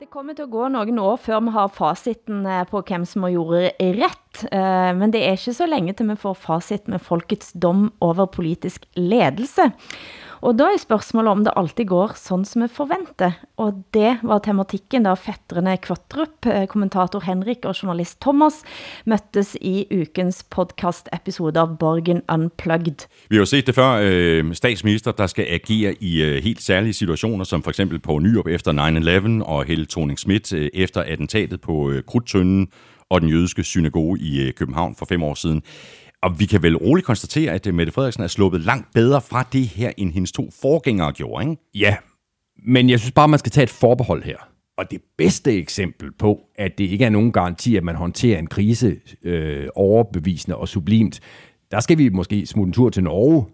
Det kommer til at gå nogle år, før vi har fasiten eh, på hvem som har gjort ret. Eh, men det er ikke så længe til vi får facit med folkets dom over politisk ledelse. Og da er spørgsmålet om det alltid går sådan som vi forventer. Og det var tematikken da fætterne Kvattrup, eh, kommentator Henrik og journalist Thomas møttes i ukens podcast-episode av Borgen Unplugged. Vi har jo set det før, øh, statsminister, der skal agere i øh, helt særlige situationer, som for eksempel på Nyrup efter 9-11 og Helle thorning Schmidt øh, efter attentatet på øh, Krudtønden og den jødiske synagoge i øh, København for fem år siden. Og vi kan vel roligt konstatere, at øh, Mette Frederiksen er sluppet langt bedre fra det her, end hendes to forgængere gjorde, ikke? Ja, men jeg synes bare, man skal tage et forbehold her. Og det bedste eksempel på, at det ikke er nogen garanti, at man håndterer en krise øh, overbevisende og sublimt, der skal vi måske smutte en tur til Norge.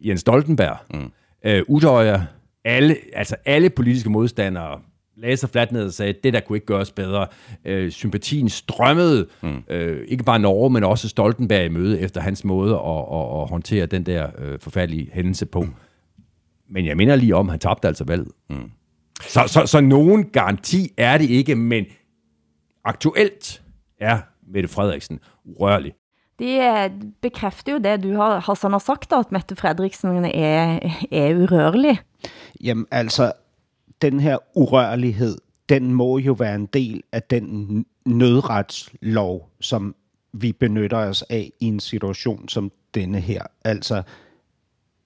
Jens Stoltenberg, mm. øh, Udøjer, alle, altså alle politiske modstandere lagde sig fladt ned og sagde, at det der kunne ikke gøres bedre. Øh, sympatien strømmede, mm. øh, ikke bare Norge, men også Stoltenberg i møde efter hans måde at, at, at håndtere den der øh, forfærdelige hændelse på. Mm. Men jeg minder lige om, at han tabte altså valget. Mm. Så, så, så nogen garanti er det ikke, men aktuelt er Mette Frederiksen urørlig. De øh, bekræfter jo det, du har, Hassan har sagt, da, at Mette Frederiksen er, er urørlig. Jamen altså, den her urørlighed, den må jo være en del af den nødretslov, som vi benytter os af i en situation som denne her. Altså,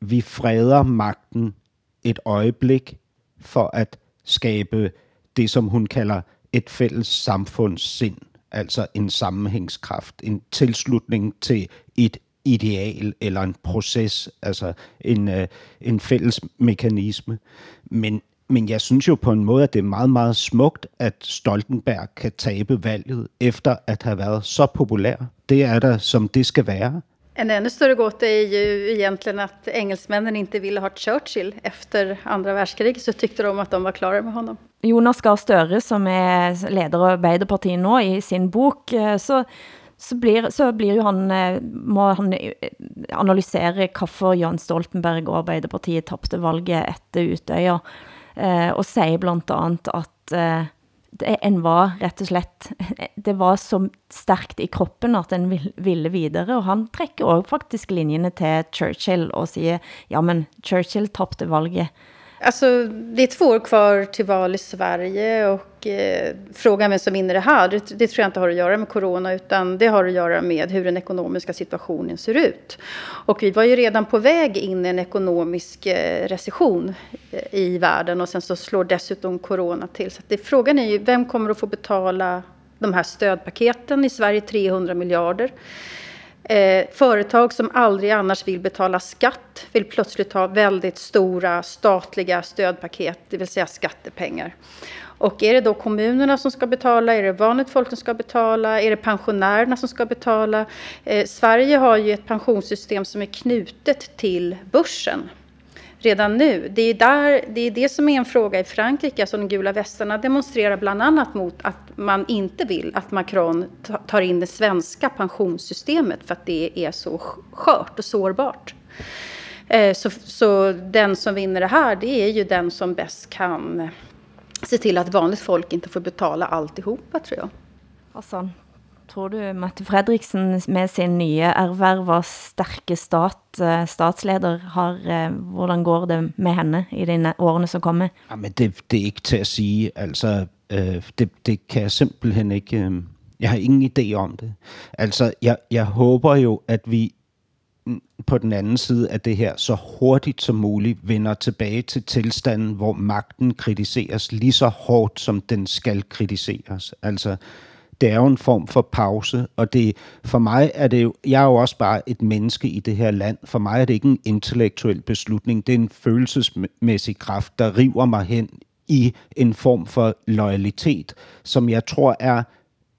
vi freder magten et øjeblik for at skabe det, som hun kalder et fælles samfundssind, altså en sammenhængskraft, en tilslutning til et ideal eller en proces, altså en, øh, en fælles mekanisme. Men men jeg synes jo på en måde, at det er meget, meget smukt, at Stoltenberg kan tabe valget efter at have været så populær. Det er der, som det skal være. En ännu större gåta är ju egentligen att engelsmännen inte ville ha Churchill efter andra världskriget så tyckte de att de var klara med honom. Jonas Gahr Støre, som er leder av Arbeiderpartiet nå, i sin bok, så, så, blir, så blir jo han, eh, må han eh, analysere hvorfor Jan Stoltenberg og Arbeiderpartiet tabte valget etter Utøya eh, og siger blandt andet, at eh, det, en var rett og slett, (laughs) det var så stærkt i kroppen, at den ville videre, og han trækker også faktisk linjene til Churchill og siger, ja men Churchill tabte valget, Alltså, det är två år kvar till val i Sverige och eh, frågan vem som vinner det här, det, det tror jag inte har att göra med corona utan det har att göra med hur den ekonomiska situationen ser ut. Och vi var ju redan på väg in i en ekonomisk eh, recession eh, i världen och sen så slår dessutom corona till. Så det, frågan är ju vem kommer att få betala de här stödpaketen i Sverige, 300 miljarder. Eh, företag som aldrig annars vill betala skatt vill plötsligt ha väldigt stora statliga stödpaket, det vill säga skattepengar. Och är det då kommunerna som ska betala? Är det vanligt folk som ska betala? Är det pensionärerna som ska betala? Eh, Sverige har ju ett pensionssystem som är knutet till börsen redan nu. Det är, där, det är det som är en fråga i Frankrike. Alltså de gula västarna demonstrerar bland annat mot att man inte vill att Macron tar in det svenska pensionssystemet för att det är så skört och sårbart. Eh, så, så den som vinner det här, det är ju den som bäst kan se till att vanligt folk inte får betala alltihopa, tror jag. Hassan, tror du Mette Fredriksen med sin nye erverv og stærke stat, eh, statsleder har, eh, hvordan går det med henne i de årene som kommer? Ja, men det, det er ikke til at sige. Altså, øh, det, det kan jeg simpelthen ikke... Øh, jeg har ingen idé om det. Altså, jeg, jeg håber jo, at vi på den anden side af det her så hurtigt som muligt vender tilbage til tilstanden, hvor magten kritiseres lige så hårdt, som den skal kritiseres. Altså, det er jo en form for pause, og det, for mig er det jo, jeg er jo også bare et menneske i det her land. For mig er det ikke en intellektuel beslutning, det er en følelsesmæssig kraft, der river mig hen i en form for loyalitet, som jeg tror er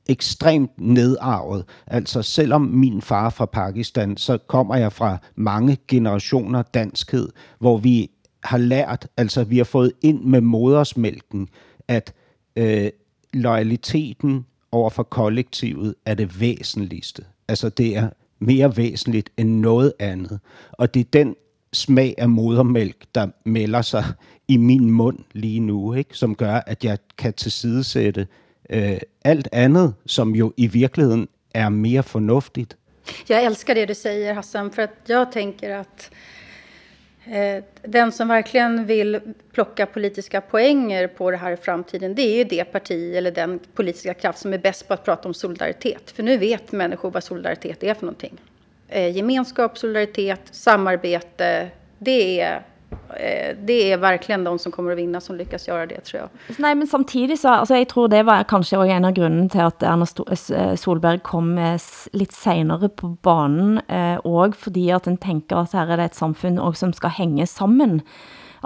ekstremt nedarvet. Altså selvom min far er fra Pakistan, så kommer jeg fra mange generationer danskhed, hvor vi har lært, altså vi har fået ind med modersmælken, at øh, loyaliteten over for kollektivet er det væsentligste. Altså det er mere væsentligt end noget andet. Og det er den smag af modermælk, der melder sig i min mund lige nu, ikke? som gør, at jeg kan tilsidesætte øh, alt andet, som jo i virkeligheden er mere fornuftigt. Jag älskar det du säger Hassan, för att jag tänker att Eh, den som verkligen vill plocka politiska poänger på det här i framtiden, det är ju det parti eller den politiska kraft som är bäst på att prata om solidaritet. För nu vet människor vad solidaritet är för någonting. Eh, gemenskap, solidaritet, samarbete, det är Eh, det är verkligen de som kommer att vinna som lyckas göra det, tror jag. Nej, men samtidig så, altså jeg tror det var kanskje også en av grunden til at Erna eh, Solberg kom eh, lidt senere på banen, eh, og fordi at den tænker at her er det et samfund och som skal hænge sammen.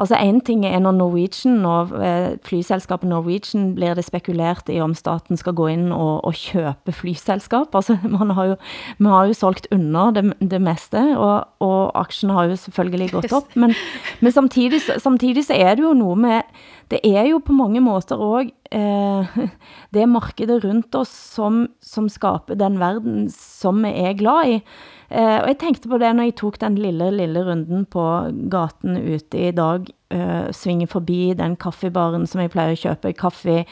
Altså en ting er når Norwegian og eh, flyselskapet Norwegian blir det spekulert i om staten skal gå ind og, og købe flyselskap. Altså (laughs) man har jo, man har jo solgt under det, det meste, og, og aktien har jo selvfølgelig gått op. Men, men samtidig, samtidig så er det jo noget med, det er jo på mange måter også eh, (laughs) det markedet rundt oss som, som skaber den verden som vi er glad i. Eh, og jeg tænkte på det, når jeg tog den lille, lille runden på gaten ute i dag, eh, svinge forbi den kaffebaren, som jeg plejer at købe kaffe,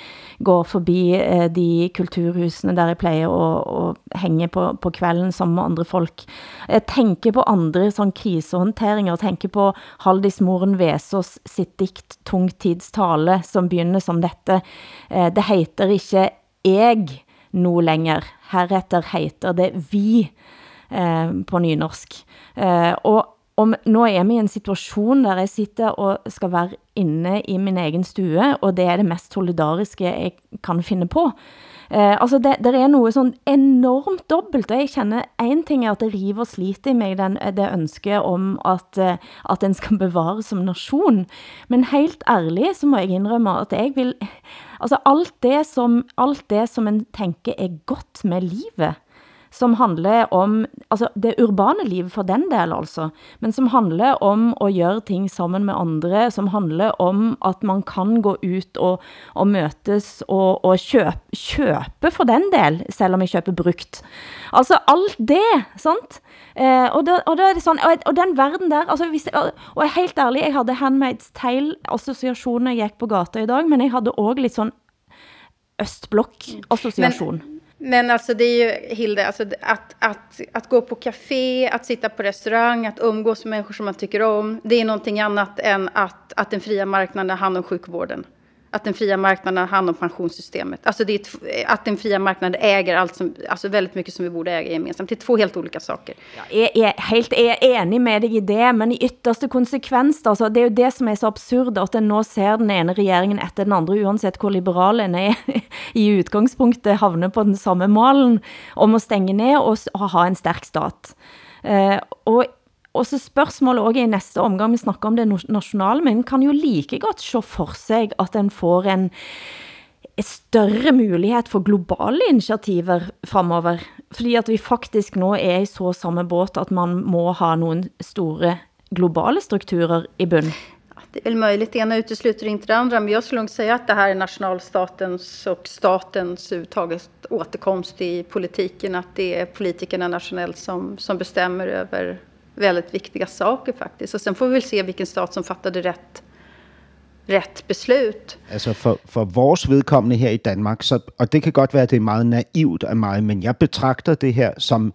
går forbi eh, de kulturhusene, der jeg plejer at, at hænge på, på kvelden sammen med andre folk. Jeg tænker på andre sådan krisehåndteringer, og tænker på Haldis Moren Vesos sitt dikt Tung tids tale, som begynder som dette. Eh, det heter ikke jeg nu længere, heretter heter det vi eh, på nynorsk. Eh, og om, nå er vi i en situation, der jeg sitter og skal være inne i min egen stue, og det er det mest solidariske jeg kan finde på. Eh, altså, det, det er noget sådan enormt dobbelt, og jeg kender, en ting er, at det river og sliter i mig, den, det ønske om, at, eh, at den skal bevare som nation. Men helt ærligt, så må jeg indrømme, at jeg vil, altså alt det som, alt det som en tænker er godt med livet, som handler om altså det urbane liv for den del altså, men som handler om at gøre ting sammen med andre, som handler om at man kan gå ut og, og møtes og, og købe, køpe for den del, selvom jeg køper brugt. Altså alt det, sant? Eh, og, da, og da er det sådan, og, og den verden der, altså hvis, og, og jeg helt ærlig, jeg havde Handmaid's Tale associationer jeg gik på gata i dag, men jeg havde også lidt sådan østblok association. Men, men alltså det är ju, Hilde, alltså att, att, att gå på café, att sitta på restaurang, att umgås med människor som man tycker om, det är någonting annat än att, att den fria marknaden har hand om sjukvården att den fria marknaden har hand om pensionssystemet. Alltså det är att den fria marknaden äger allt som, alltså väldigt mycket som vi borde äga gemensamt. Det är två helt olika saker. Jag är helt enig med dig i det, men i ytterste konsekvens, alltså, det är ju det som är så absurd, att den nu ser den ena regeringen efter den andra, oavsett hur liberal den är, (laughs) i utgångspunktet havner på den samma malen om att stänga ner och, ha en stark stat. Uh, och og så spørgsmålet også i næste omgang, vi snakker om det nationale, men kan jo like godt se for sig, at den får en, en større mulighed for globale initiativer fremover. Fordi at vi faktisk nu er i så samme båt, at man må ha nogle store globale strukturer i bunden. Det är väl möjligt, det ena utesluter inte det andra, men jag skulle nog säga att det här är nationalstatens och statens uttaget återkomst i politiken, att det är politikerna nationellt som, som bestämmer över väldigt viktiga saker faktiskt. Och sen får vi väl se vilken stat som fattade rätt rätt beslut. Altså for, for vores vedkommende her i Danmark, så, og det kan godt være, at det er meget naivt af mig, men jeg betragter det her som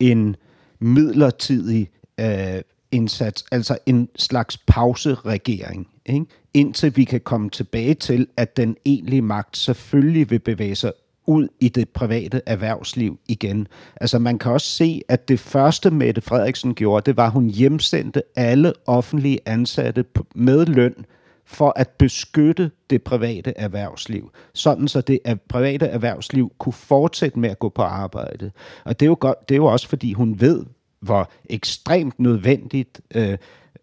en midlertidig øh, indsats, altså en slags pauseregering, ikke? indtil vi kan komme tilbage til, at den egentlige magt selvfølgelig vil bevæge sig ud i det private erhvervsliv igen. Altså man kan også se, at det første Mette Frederiksen gjorde, det var, at hun hjemsendte alle offentlige ansatte med løn for at beskytte det private erhvervsliv, sådan så det private erhvervsliv kunne fortsætte med at gå på arbejde. Og det er jo, godt, det er jo også, fordi hun ved, hvor ekstremt nødvendigt øh,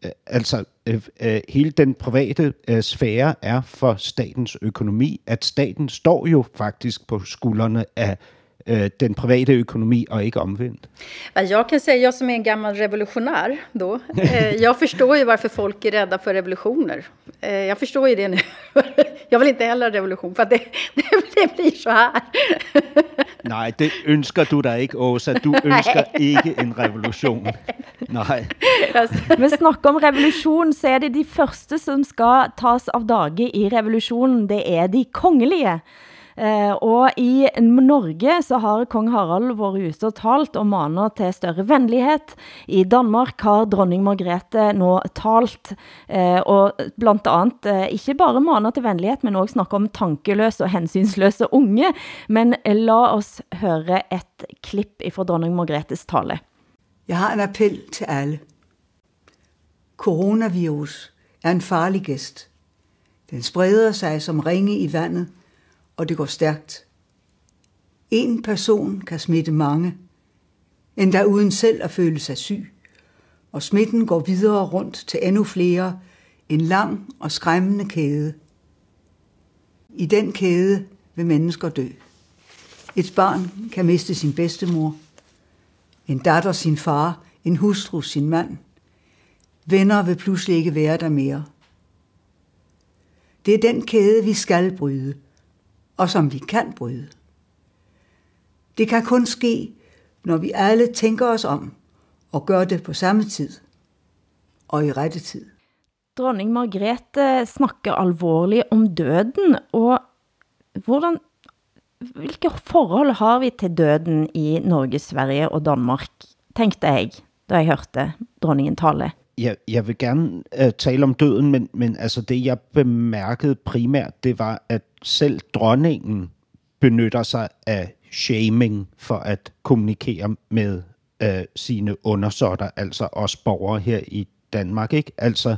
øh, altså øh, øh, hele den private øh, sfære er for statens økonomi, at staten står jo faktisk på skuldrene af eh, den privata ekonomi och inte omvänt. Jag kan säga, jag som är en gammal revolutionär då, eh, jag förstår ju varför folk är rädda för revolutioner. Eh, jag förstår ju det nu. (laughs) jag vill inte heller revolution, för (laughs) det, det, det blir så här. (laughs) Nej, det ønsker du dig ikke, Åsa. Du ønsker ikke en revolution. Nej. Men snakker om revolution, så er det de første, som skal tas av dage i revolutionen. Det er de kongelige. Eh, og i Norge så har kong Harald vært ute og talt og maner til større venlighed. I Danmark har dronning Margrethe nå talt, eh, og blandt andet eh, ikke bare maner til venlighed, men også snakke om tankeløse og hensynsløse unge. Men eh, la oss høre et klipp fra dronning Margrethes tale. Jeg har en appel til alle. Coronavirus er en farlig gæst. Den spreder sig som ringe i vandet, og det går stærkt. En person kan smitte mange, endda uden selv at føle sig syg, og smitten går videre rundt til endnu flere, en lang og skræmmende kæde. I den kæde vil mennesker dø. Et barn kan miste sin bedstemor, en datter sin far, en hustru sin mand. Venner vil pludselig ikke være der mere. Det er den kæde, vi skal bryde – og som vi kan bryde. Det kan kun ske, når vi alle tænker os om og gør det på samme tid og i rette tid. Dronning Margrethe snakker alvorligt om døden, og hvordan, hvilke forhold har vi til døden i Norge, Sverige og Danmark, tænkte jeg, da jeg hørte dronningen tale jeg, jeg vil gerne uh, tale om døden, men, men altså det, jeg bemærkede primært, det var, at selv dronningen benytter sig af shaming for at kommunikere med uh, sine undersåtter, altså os borgere her i Danmark. Ikke? Altså,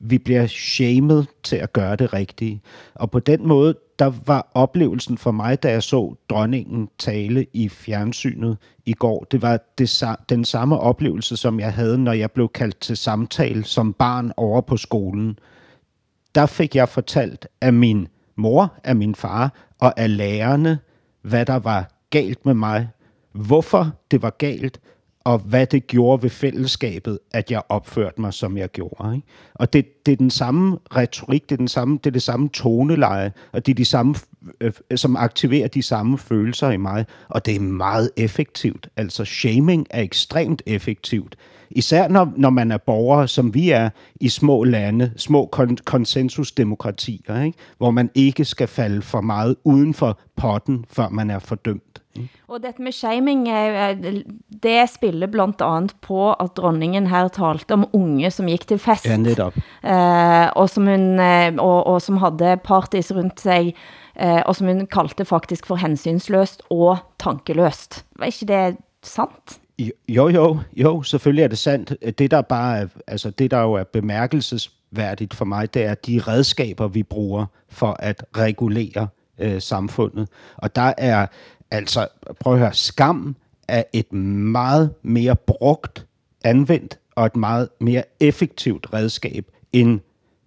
vi bliver shamed til at gøre det rigtige. Og på den måde, der var oplevelsen for mig, da jeg så dronningen tale i fjernsynet i går, det var det, den samme oplevelse, som jeg havde, når jeg blev kaldt til samtale som barn over på skolen. Der fik jeg fortalt af min mor, af min far og af lærerne, hvad der var galt med mig, hvorfor det var galt, og hvad det gjorde ved fællesskabet, at jeg opførte mig, som jeg gjorde. Ikke? Og det, det er den samme retorik, det er, den samme, det er det samme toneleje, og det er de samme, øh, øh som aktiverer de samme følelser i mig, og det er meget effektivt. Altså shaming er ekstremt effektivt. Især når, når man er borger, som vi er i små lande, små kon- konsensusdemokratier, ikke? hvor man ikke skal falde for meget uden for potten, før man er fordømt. Og dette med shaming, det spiller blandt andet på, at dronningen her talte om unge, som gik til fest. Ja, netop. Eh, og, som hun, eh, og, og som havde parties rundt sig, eh, og som hun kaldte faktisk for hensynsløst og tankeløst. Var ikke det sant? Jo, jo, jo, selvfølgelig er det sandt. Det der bare er, altså det der jo er bemærkelsesværdigt for mig, det er de redskaber, vi bruger for at regulere øh, samfundet. Og der er Altså, prøv at høre, skam er et meget mere brugt, anvendt og et meget mere effektivt redskab end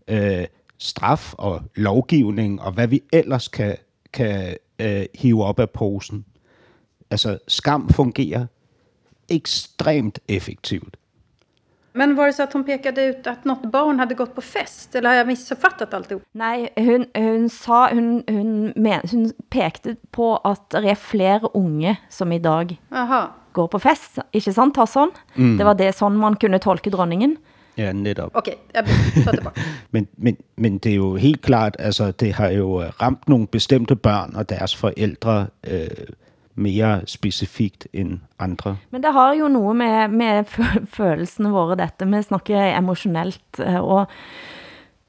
øh, straf og lovgivning og hvad vi ellers kan, kan øh, hive op af posen. Altså, skam fungerer ekstremt effektivt. Men var det så att hon pekade ut att något barn hade gått på fest? Eller har jag missuppfattat alltihop? Nej, hun, hun, sa, hun, hun, men, hun pekte på at det er flere unge som i dag Aha. går på fest. Ikke sant, Tasson? Mm. Det var det sådan man kunne tolke dronningen. Ja, netop. Okay, jeg tager tilbage. (laughs) men, men, men det er jo helt klart, altså det har jo ramt nogle bestemte børn og deres forældre øh, mere specifikt end andre. Men det har jo noget med, med følelsene våre, dette. Vi snakker emotionelt, eh, og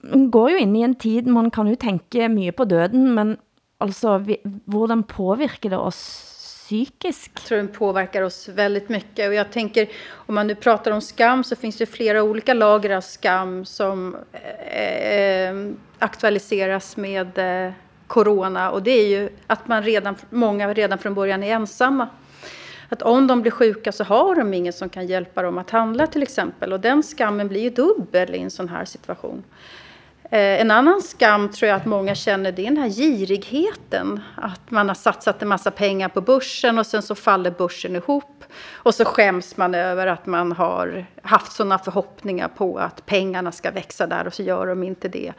man går jo ind i en tid, man kan jo tænke mye på døden, men altså, vi, hvordan påvirker det oss psykisk? Jag tror den påverkar oss väldigt mycket. Och jag tänker, om man nu pratar om skam så finns det flera olika lager av skam som eh, aktualiseras med eh, corona. Och det är ju att man redan, många redan från början är ensamma. Att om de blir sjuka så har de ingen som kan hjälpa dem att handla till exempel. Och den skammen blir ju dubbel i en sån här situation. Eh, en annan skam tror jag att många känner, det är den här girigheten. Att man har satsat en massa pengar på börsen och sen så faller börsen ihop. Och så skäms man över att man har haft sådana förhoppningar på att pengarna ska växa där och så gör de inte det.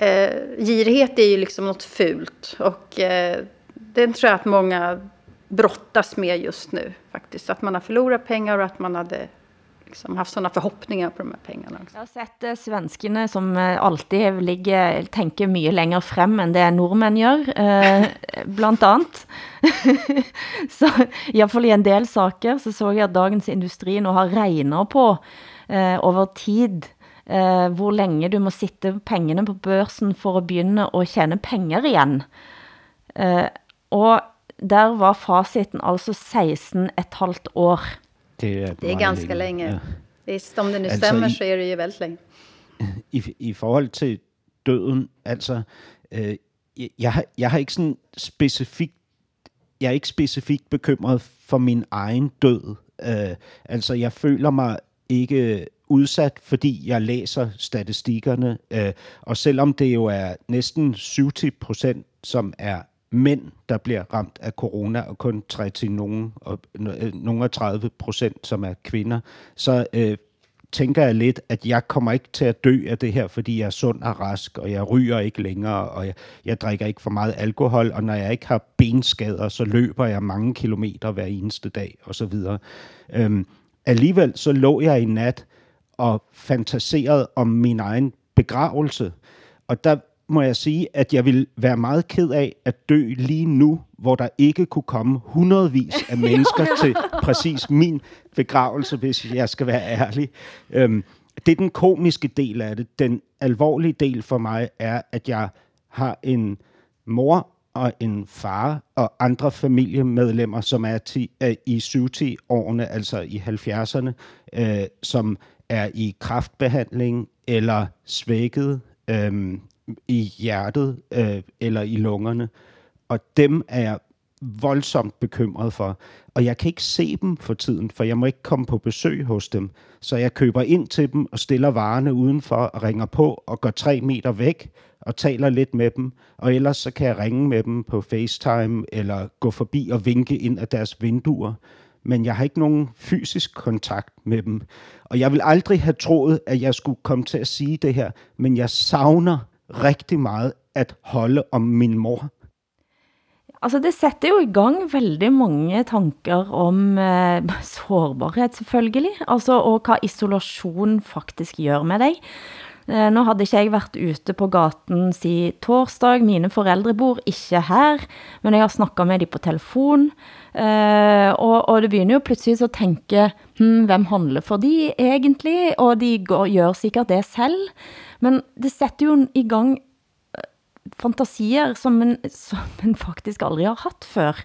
Eh, girighet är ju liksom något fult och eh, den tror jag att många brottas med just nu faktiskt. Att man har förlorat pengar och att man hade liksom haft sådana förhoppningar på de här pengarna. Jag har sett eh, svenskarna som eh, alltid ligger, tänker mycket längre fram än det norrmän gör, eh, (laughs) bland annat. (laughs) så i alla fall i en del saker så såg jag att Dagens Industri nu har regnat på eh, över tid uh, hvor länge du må sitte pengene på børsen for at begynde at tjene penger igen. Uh, og der var faciten altså 16 et halvt år. Det er, Det är ganska længe. länge. Ja. Om det nu stämmer så är det ju väldigt länge. (laughs) I, I forhold til døden, altså, øh, jeg, har, jeg har ikke sådan specifikt, jeg er ikke specifikt bekymret for min egen død. Øh, altså, jeg føler mig ikke udsat, fordi jeg læser statistikkerne, øh, og selvom det jo er næsten 70 procent, som er mænd, der bliver ramt af corona, og kun 30 nogen, og øh, nogle af 30 procent, som er kvinder, så øh, tænker jeg lidt, at jeg kommer ikke til at dø af det her, fordi jeg er sund og rask, og jeg ryger ikke længere, og jeg, jeg drikker ikke for meget alkohol, og når jeg ikke har benskader, så løber jeg mange kilometer hver eneste dag, osv. så. Øhm, alligevel så lå jeg i nat og fantaserede om min egen begravelse, og der må jeg sige, at jeg vil være meget ked af at dø lige nu, hvor der ikke kunne komme hundredvis af (laughs) mennesker til præcis min begravelse, hvis jeg skal være ærlig. Øhm, det er den komiske del af det. Den alvorlige del for mig er, at jeg har en mor og en far og andre familiemedlemmer, som er ti, øh, i 70-årene, altså i 70'erne, øh, som er i kraftbehandling eller svækket, øh, i hjertet øh, eller i lungerne. Og dem er jeg voldsomt bekymret for. Og jeg kan ikke se dem for tiden, for jeg må ikke komme på besøg hos dem. Så jeg køber ind til dem og stiller varerne udenfor og ringer på og går tre meter væk og taler lidt med dem. Og ellers så kan jeg ringe med dem på FaceTime eller gå forbi og vinke ind af deres vinduer. Men jeg har ikke nogen fysisk kontakt med dem. Og jeg vil aldrig have troet, at jeg skulle komme til at sige det her, men jeg savner rigtig meget at holde om min mor. Altså det sætter jo i gang veldig mange tanker om eh, sårbarhet selvfølgelig, altså og hvad isolation faktisk gør med dig. Eh, nu ikke jeg vært ute på gaten si torsdag, mine foreldre bor ikke her, men jeg har snakket med dem på telefon, eh, og, og det begynner jo pludselig å tenke, hm, hvem handler for de egentlig, og de går, gjør sikkert det selv, men det setter jo i gang eh, fantasier, som en, som en faktisk aldrig har haft før.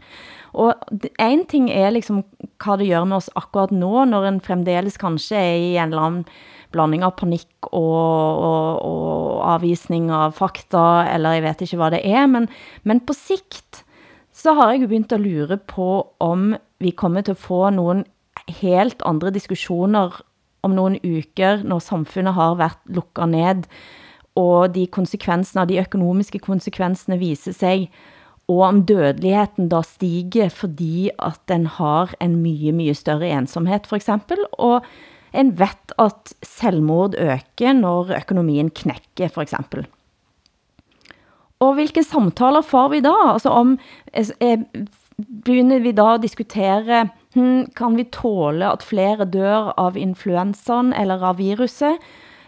Og en ting er liksom, hva det gjør med oss akkurat nå, når en fremdeles kanskje er i en eller annen blanding av panik og, og, og avvisning av fakta, eller jeg vet ikke hvad det er, men, men på sikt, så har jeg jo begyndt at lure på, om vi kommer til at få nogle helt andre diskussioner om nogle uker, når samfundet har været lukket ned, og de konsekvenser, de økonomiske konsekvenser viser sig, og om dødeligheden da stiger, fordi at den har en mye, mye større ensomhed for eksempel, og en vet at selvmord øker, når økonomien knækker for eksempel. Og hvilke samtaler får vi da? Altså om, eh, eh begynder vi da at diskutere, hmm, kan vi tåle at flere dør av influensan eller av viruset,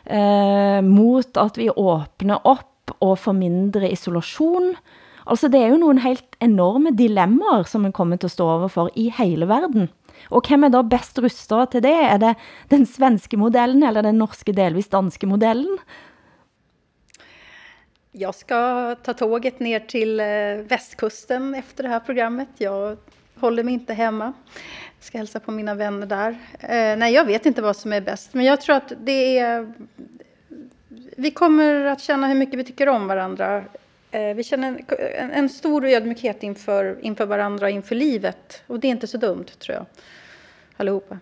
eh, mot at vi åbner op og får mindre isolation? Altså det er jo nogle helt enorme dilemmaer, som man kommer til at stå overfor i hele verden. Og hvem er da best rustet til det? Er det den svenske modellen, eller den norske delvis danske modellen? Jag ska ta tåget ner till eh, västkusten efter det här programmet. Jag håller mig inte hemma. Jag ska hälsa på mina vänner där. Eh, nej, jag vet inte vad som är bäst, men jag tror att det är... Vi kommer att känna hur mycket vi tycker om varandra. Eh, vi känner en, en, stor ödmjukhet inför, inför varandra, inför livet. Och det är inte så dumt, tror jag. Allihopa.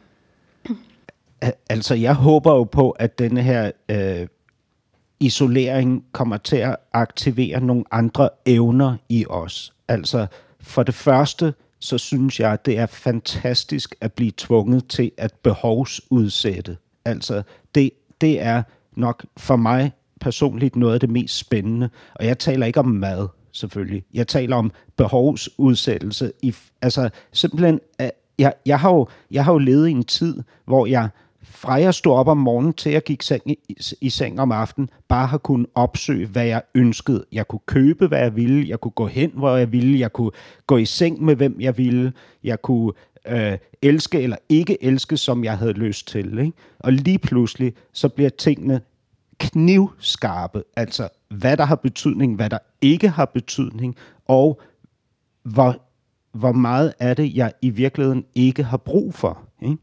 Altså, jeg håber jo på, at denne her øh, isolering kommer til at aktivere nogle andre evner i os. Altså, for det første, så synes jeg, det er fantastisk at blive tvunget til at behovsudsætte. Altså, det, det er nok for mig personligt noget af det mest spændende. Og jeg taler ikke om mad, selvfølgelig. Jeg taler om behovsudsættelse. I, altså, simpelthen, jeg, jeg, har jo, jeg har jo levet i en tid, hvor jeg fra jeg stod op om morgenen til jeg gik seng i, i seng om aftenen, bare har kunnet opsøge, hvad jeg ønskede. Jeg kunne købe, hvad jeg ville. Jeg kunne gå hen, hvor jeg ville. Jeg kunne gå i seng med, hvem jeg ville. Jeg kunne øh, elske eller ikke elske, som jeg havde lyst til. Ikke? Og lige pludselig, så bliver tingene knivskarpe. Altså, hvad der har betydning, hvad der ikke har betydning, og hvor, hvor meget af det, jeg i virkeligheden ikke har brug for. Ikke?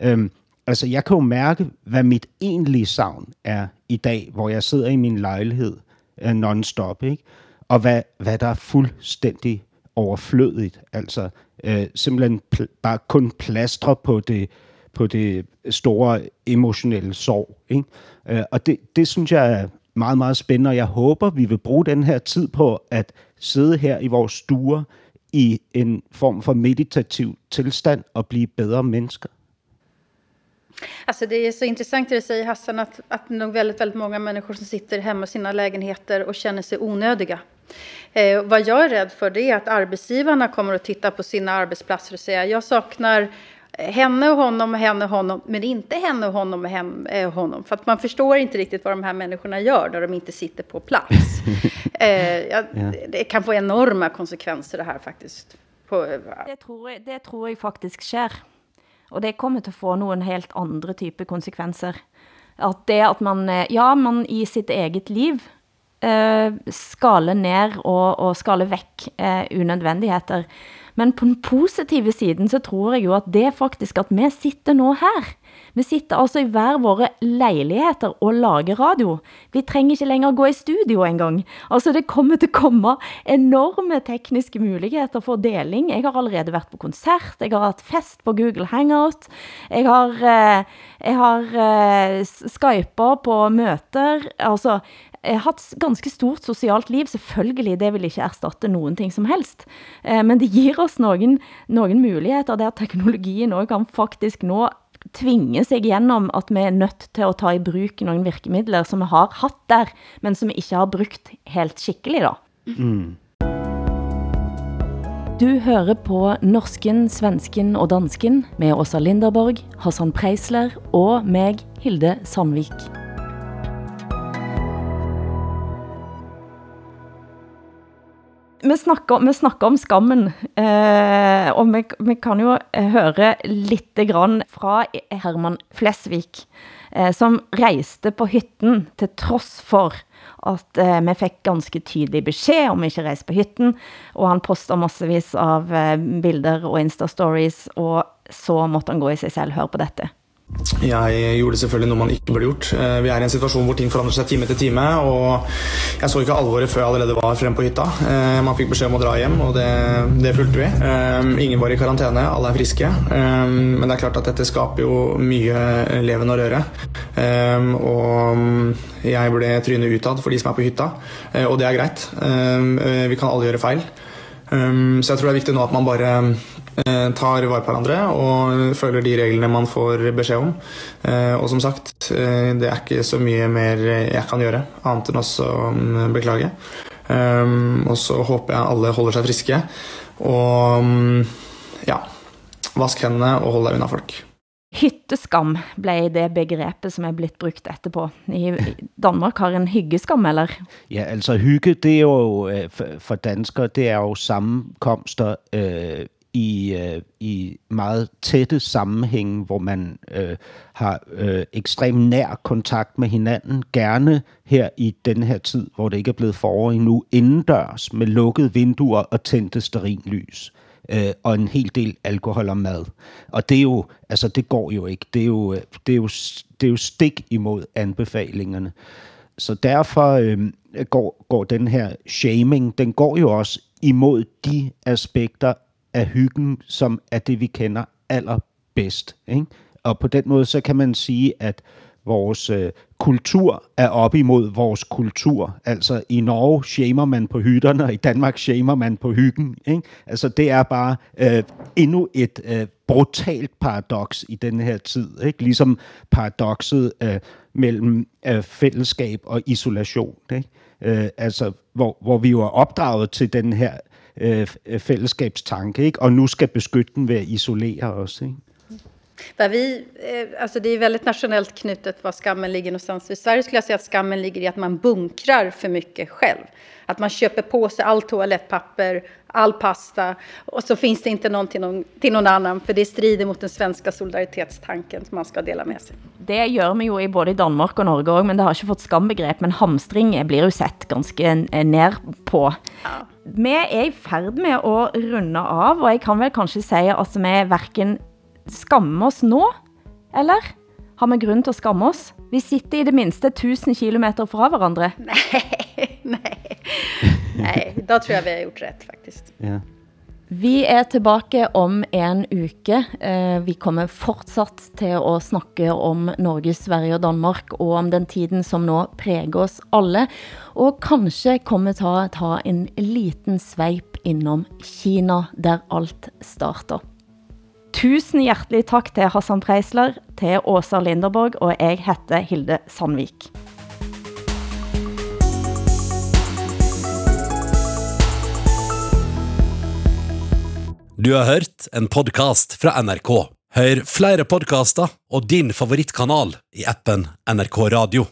Øhm, altså jeg kan jo mærke, hvad mit egentlige savn er i dag, hvor jeg sidder i min lejlighed øh, non-stop, ikke? Og hvad, hvad der er fuldstændig overflødigt. Altså øh, simpelthen pl- bare kun plastre på det, på det store emotionelle sorg. Ikke? Uh, og det, det synes jeg er meget, meget spændende, og jeg håber, vi vil bruge den her tid på at sidde her i vores stuer i en form for meditativ tilstand og blive bedre mennesker. Alltså det är så intressant det du säger Hassan, att, att nog väldigt, väldigt många människor som sitter hemma i sina lägenheter och känner sig onödiga. Eh, vad jag är rädd för det är att arbetsgivarna kommer att titta på sina arbetsplatser och säga jag saknar henne och honom och henne och honom, men inte henne och honom och hem, eh, honom. För att man förstår inte riktigt vad de här människorna gör när de inte sitter på plats. (laughs) eh, ja, ja. Det kan få enorma konsekvenser det här faktiskt. På, det, tror jeg, det tror jeg faktisk sker. Og det kommer til at få nogle helt andre type konsekvenser. At det at man, eh, ja, man i sitt eget liv eh, skale ned og, og skale væk eh, unødvendigheter. Men på den positive siden, så tror jeg jo at det faktisk, at vi sitter nå her. Vi sitter altså i hver våre lejligheter og lager radio. Vi trenger ikke længere gå i studio engang. Altså det kommer til at komme enorme tekniske muligheder for deling. Jeg har allerede været på koncert, jeg har haft fest på Google Hangout, jeg har, eh, jeg har uh, Skyper på møter, altså Eh, haft ganske stort socialt liv, selvfølgelig, det vil ikke erstatte nogen ting som helst, eh, men det giver oss nogen, nogen muligheder, der teknologien også kan faktisk nå tvinge sig igennem, at vi er nødt til at ta i bruk nogle virkemidler, som vi har haft der, men som vi ikke har brugt helt skikkelig da. Mm. Du hører på Norsken, Svensken og Dansken med Åsa Linderborg, Hassan Preisler og meg, Hilde Sandvik. Vi snakker, vi snakker om skammen, eh, og vi, vi kan jo eh, høre lite grann fra Herman Flesvig, eh, som rejste på hytten til trods for at eh, vi fik ganske tydelig besked om ikke rejse på hytten, og han poster massevis av eh, bilder og Insta-stories, og så måtte han gå i sig selv. Hør på dette. Jeg eh, gjorde selvfølgelig noe man ikke burde gjort. Eh, vi er i en situasjon hvor ting forandrer seg time etter time, og jeg så ikke alvoret før jeg allerede var fremme på hytta. Eh, man fikk beskjed om å dra hjem, og det, det fulgte vi. Eh, ingen var i karantene, alle er friske. Eh, men det er klart at dette skaper jo mye leven og røre. Og jeg ble trynet utad for de som er på hytta, og det er greit. Vi kan alle gjøre feil. Så jeg tror det er viktig nå at man bare tar vare på hverandre og følger de reglene man får beskjed om. Eh, og som sagt, eh, det er ikke så mye mer jeg kan gjøre, annet enn også mm, beklage. Og så håper jeg alle holder seg friske. Og mm, ja, vask hendene og hold deg unna folk. Hytteskam blev det begrebet, som er blitt brugt etterpå. I Danmark har en hyggeskam, eller? Ja, altså hygge, det er jo for danskere, det er jo sammenkomster øh, i, øh, i meget tætte sammenhænge, hvor man øh, har øh, ekstrem nær kontakt med hinanden, gerne her i den her tid, hvor det ikke er blevet forår endnu, indendørs med lukkede vinduer og tændte sterinlys øh, og en hel del alkohol og mad. Og det er jo, altså det går jo ikke. Det er jo, øh, det er jo, det er jo stik imod anbefalingerne. Så derfor øh, går, går den her shaming, den går jo også imod de aspekter af hyggen, som er det, vi kender allerbedst. Ikke? Og på den måde, så kan man sige, at vores øh, kultur er op imod vores kultur. Altså i Norge shamer man på hytterne, og i Danmark shamer man på hyggen. Ikke? Altså det er bare øh, endnu et øh, brutalt paradoks i den her tid. Ikke? Ligesom paradokset øh, mellem øh, fællesskab og isolation. Ikke? Øh, altså hvor, hvor vi jo er opdraget til den her Øh, øh, fællesskabstanke, ikke? og nu skal beskytte den ved at isolere os. Ikke? Där vi, eh, alltså det är väldigt nationellt knutet var skammen ligger någonstans. I Sverige skulle jag säga att skammen ligger i att man bunkrar för mycket själv. Att man köper på sig all toalettpapper, all pasta och så finns det inte någon till någon, till någon annan för det strider mot den svenska solidaritetstanken som man ska dela med sig. Det gør vi jo i både i Danmark og Norge også, men det har ikke fått skambegrep, men hamstring blir jo sett ganske ned på. Ja. Vi er i færd med at runde av, og jeg kan vel kanskje sige, at vi hverken skamme oss nå, eller har vi grund til at skamme oss? Vi sitter i det mindste 1000 kilometer fra hverandre. Nej, nej. Nej, da tror jeg vi har gjort rätt faktisk. Ja. Vi er tilbage om en uke. Eh, vi kommer fortsat til at snakke om Norge, Sverige og Danmark, og om den tiden, som nå præger os alle. Og kanskje kommer ta, ta en liten sveip innom Kina, der alt starter. Tusen hjertelig tak til Hassan Preisler, til Åsa Linderborg, og jeg heter Hilde Sandvik. Du har hørt en podcast fra NRK. Hør flere podcaster og din favoritkanal i appen NRK Radio.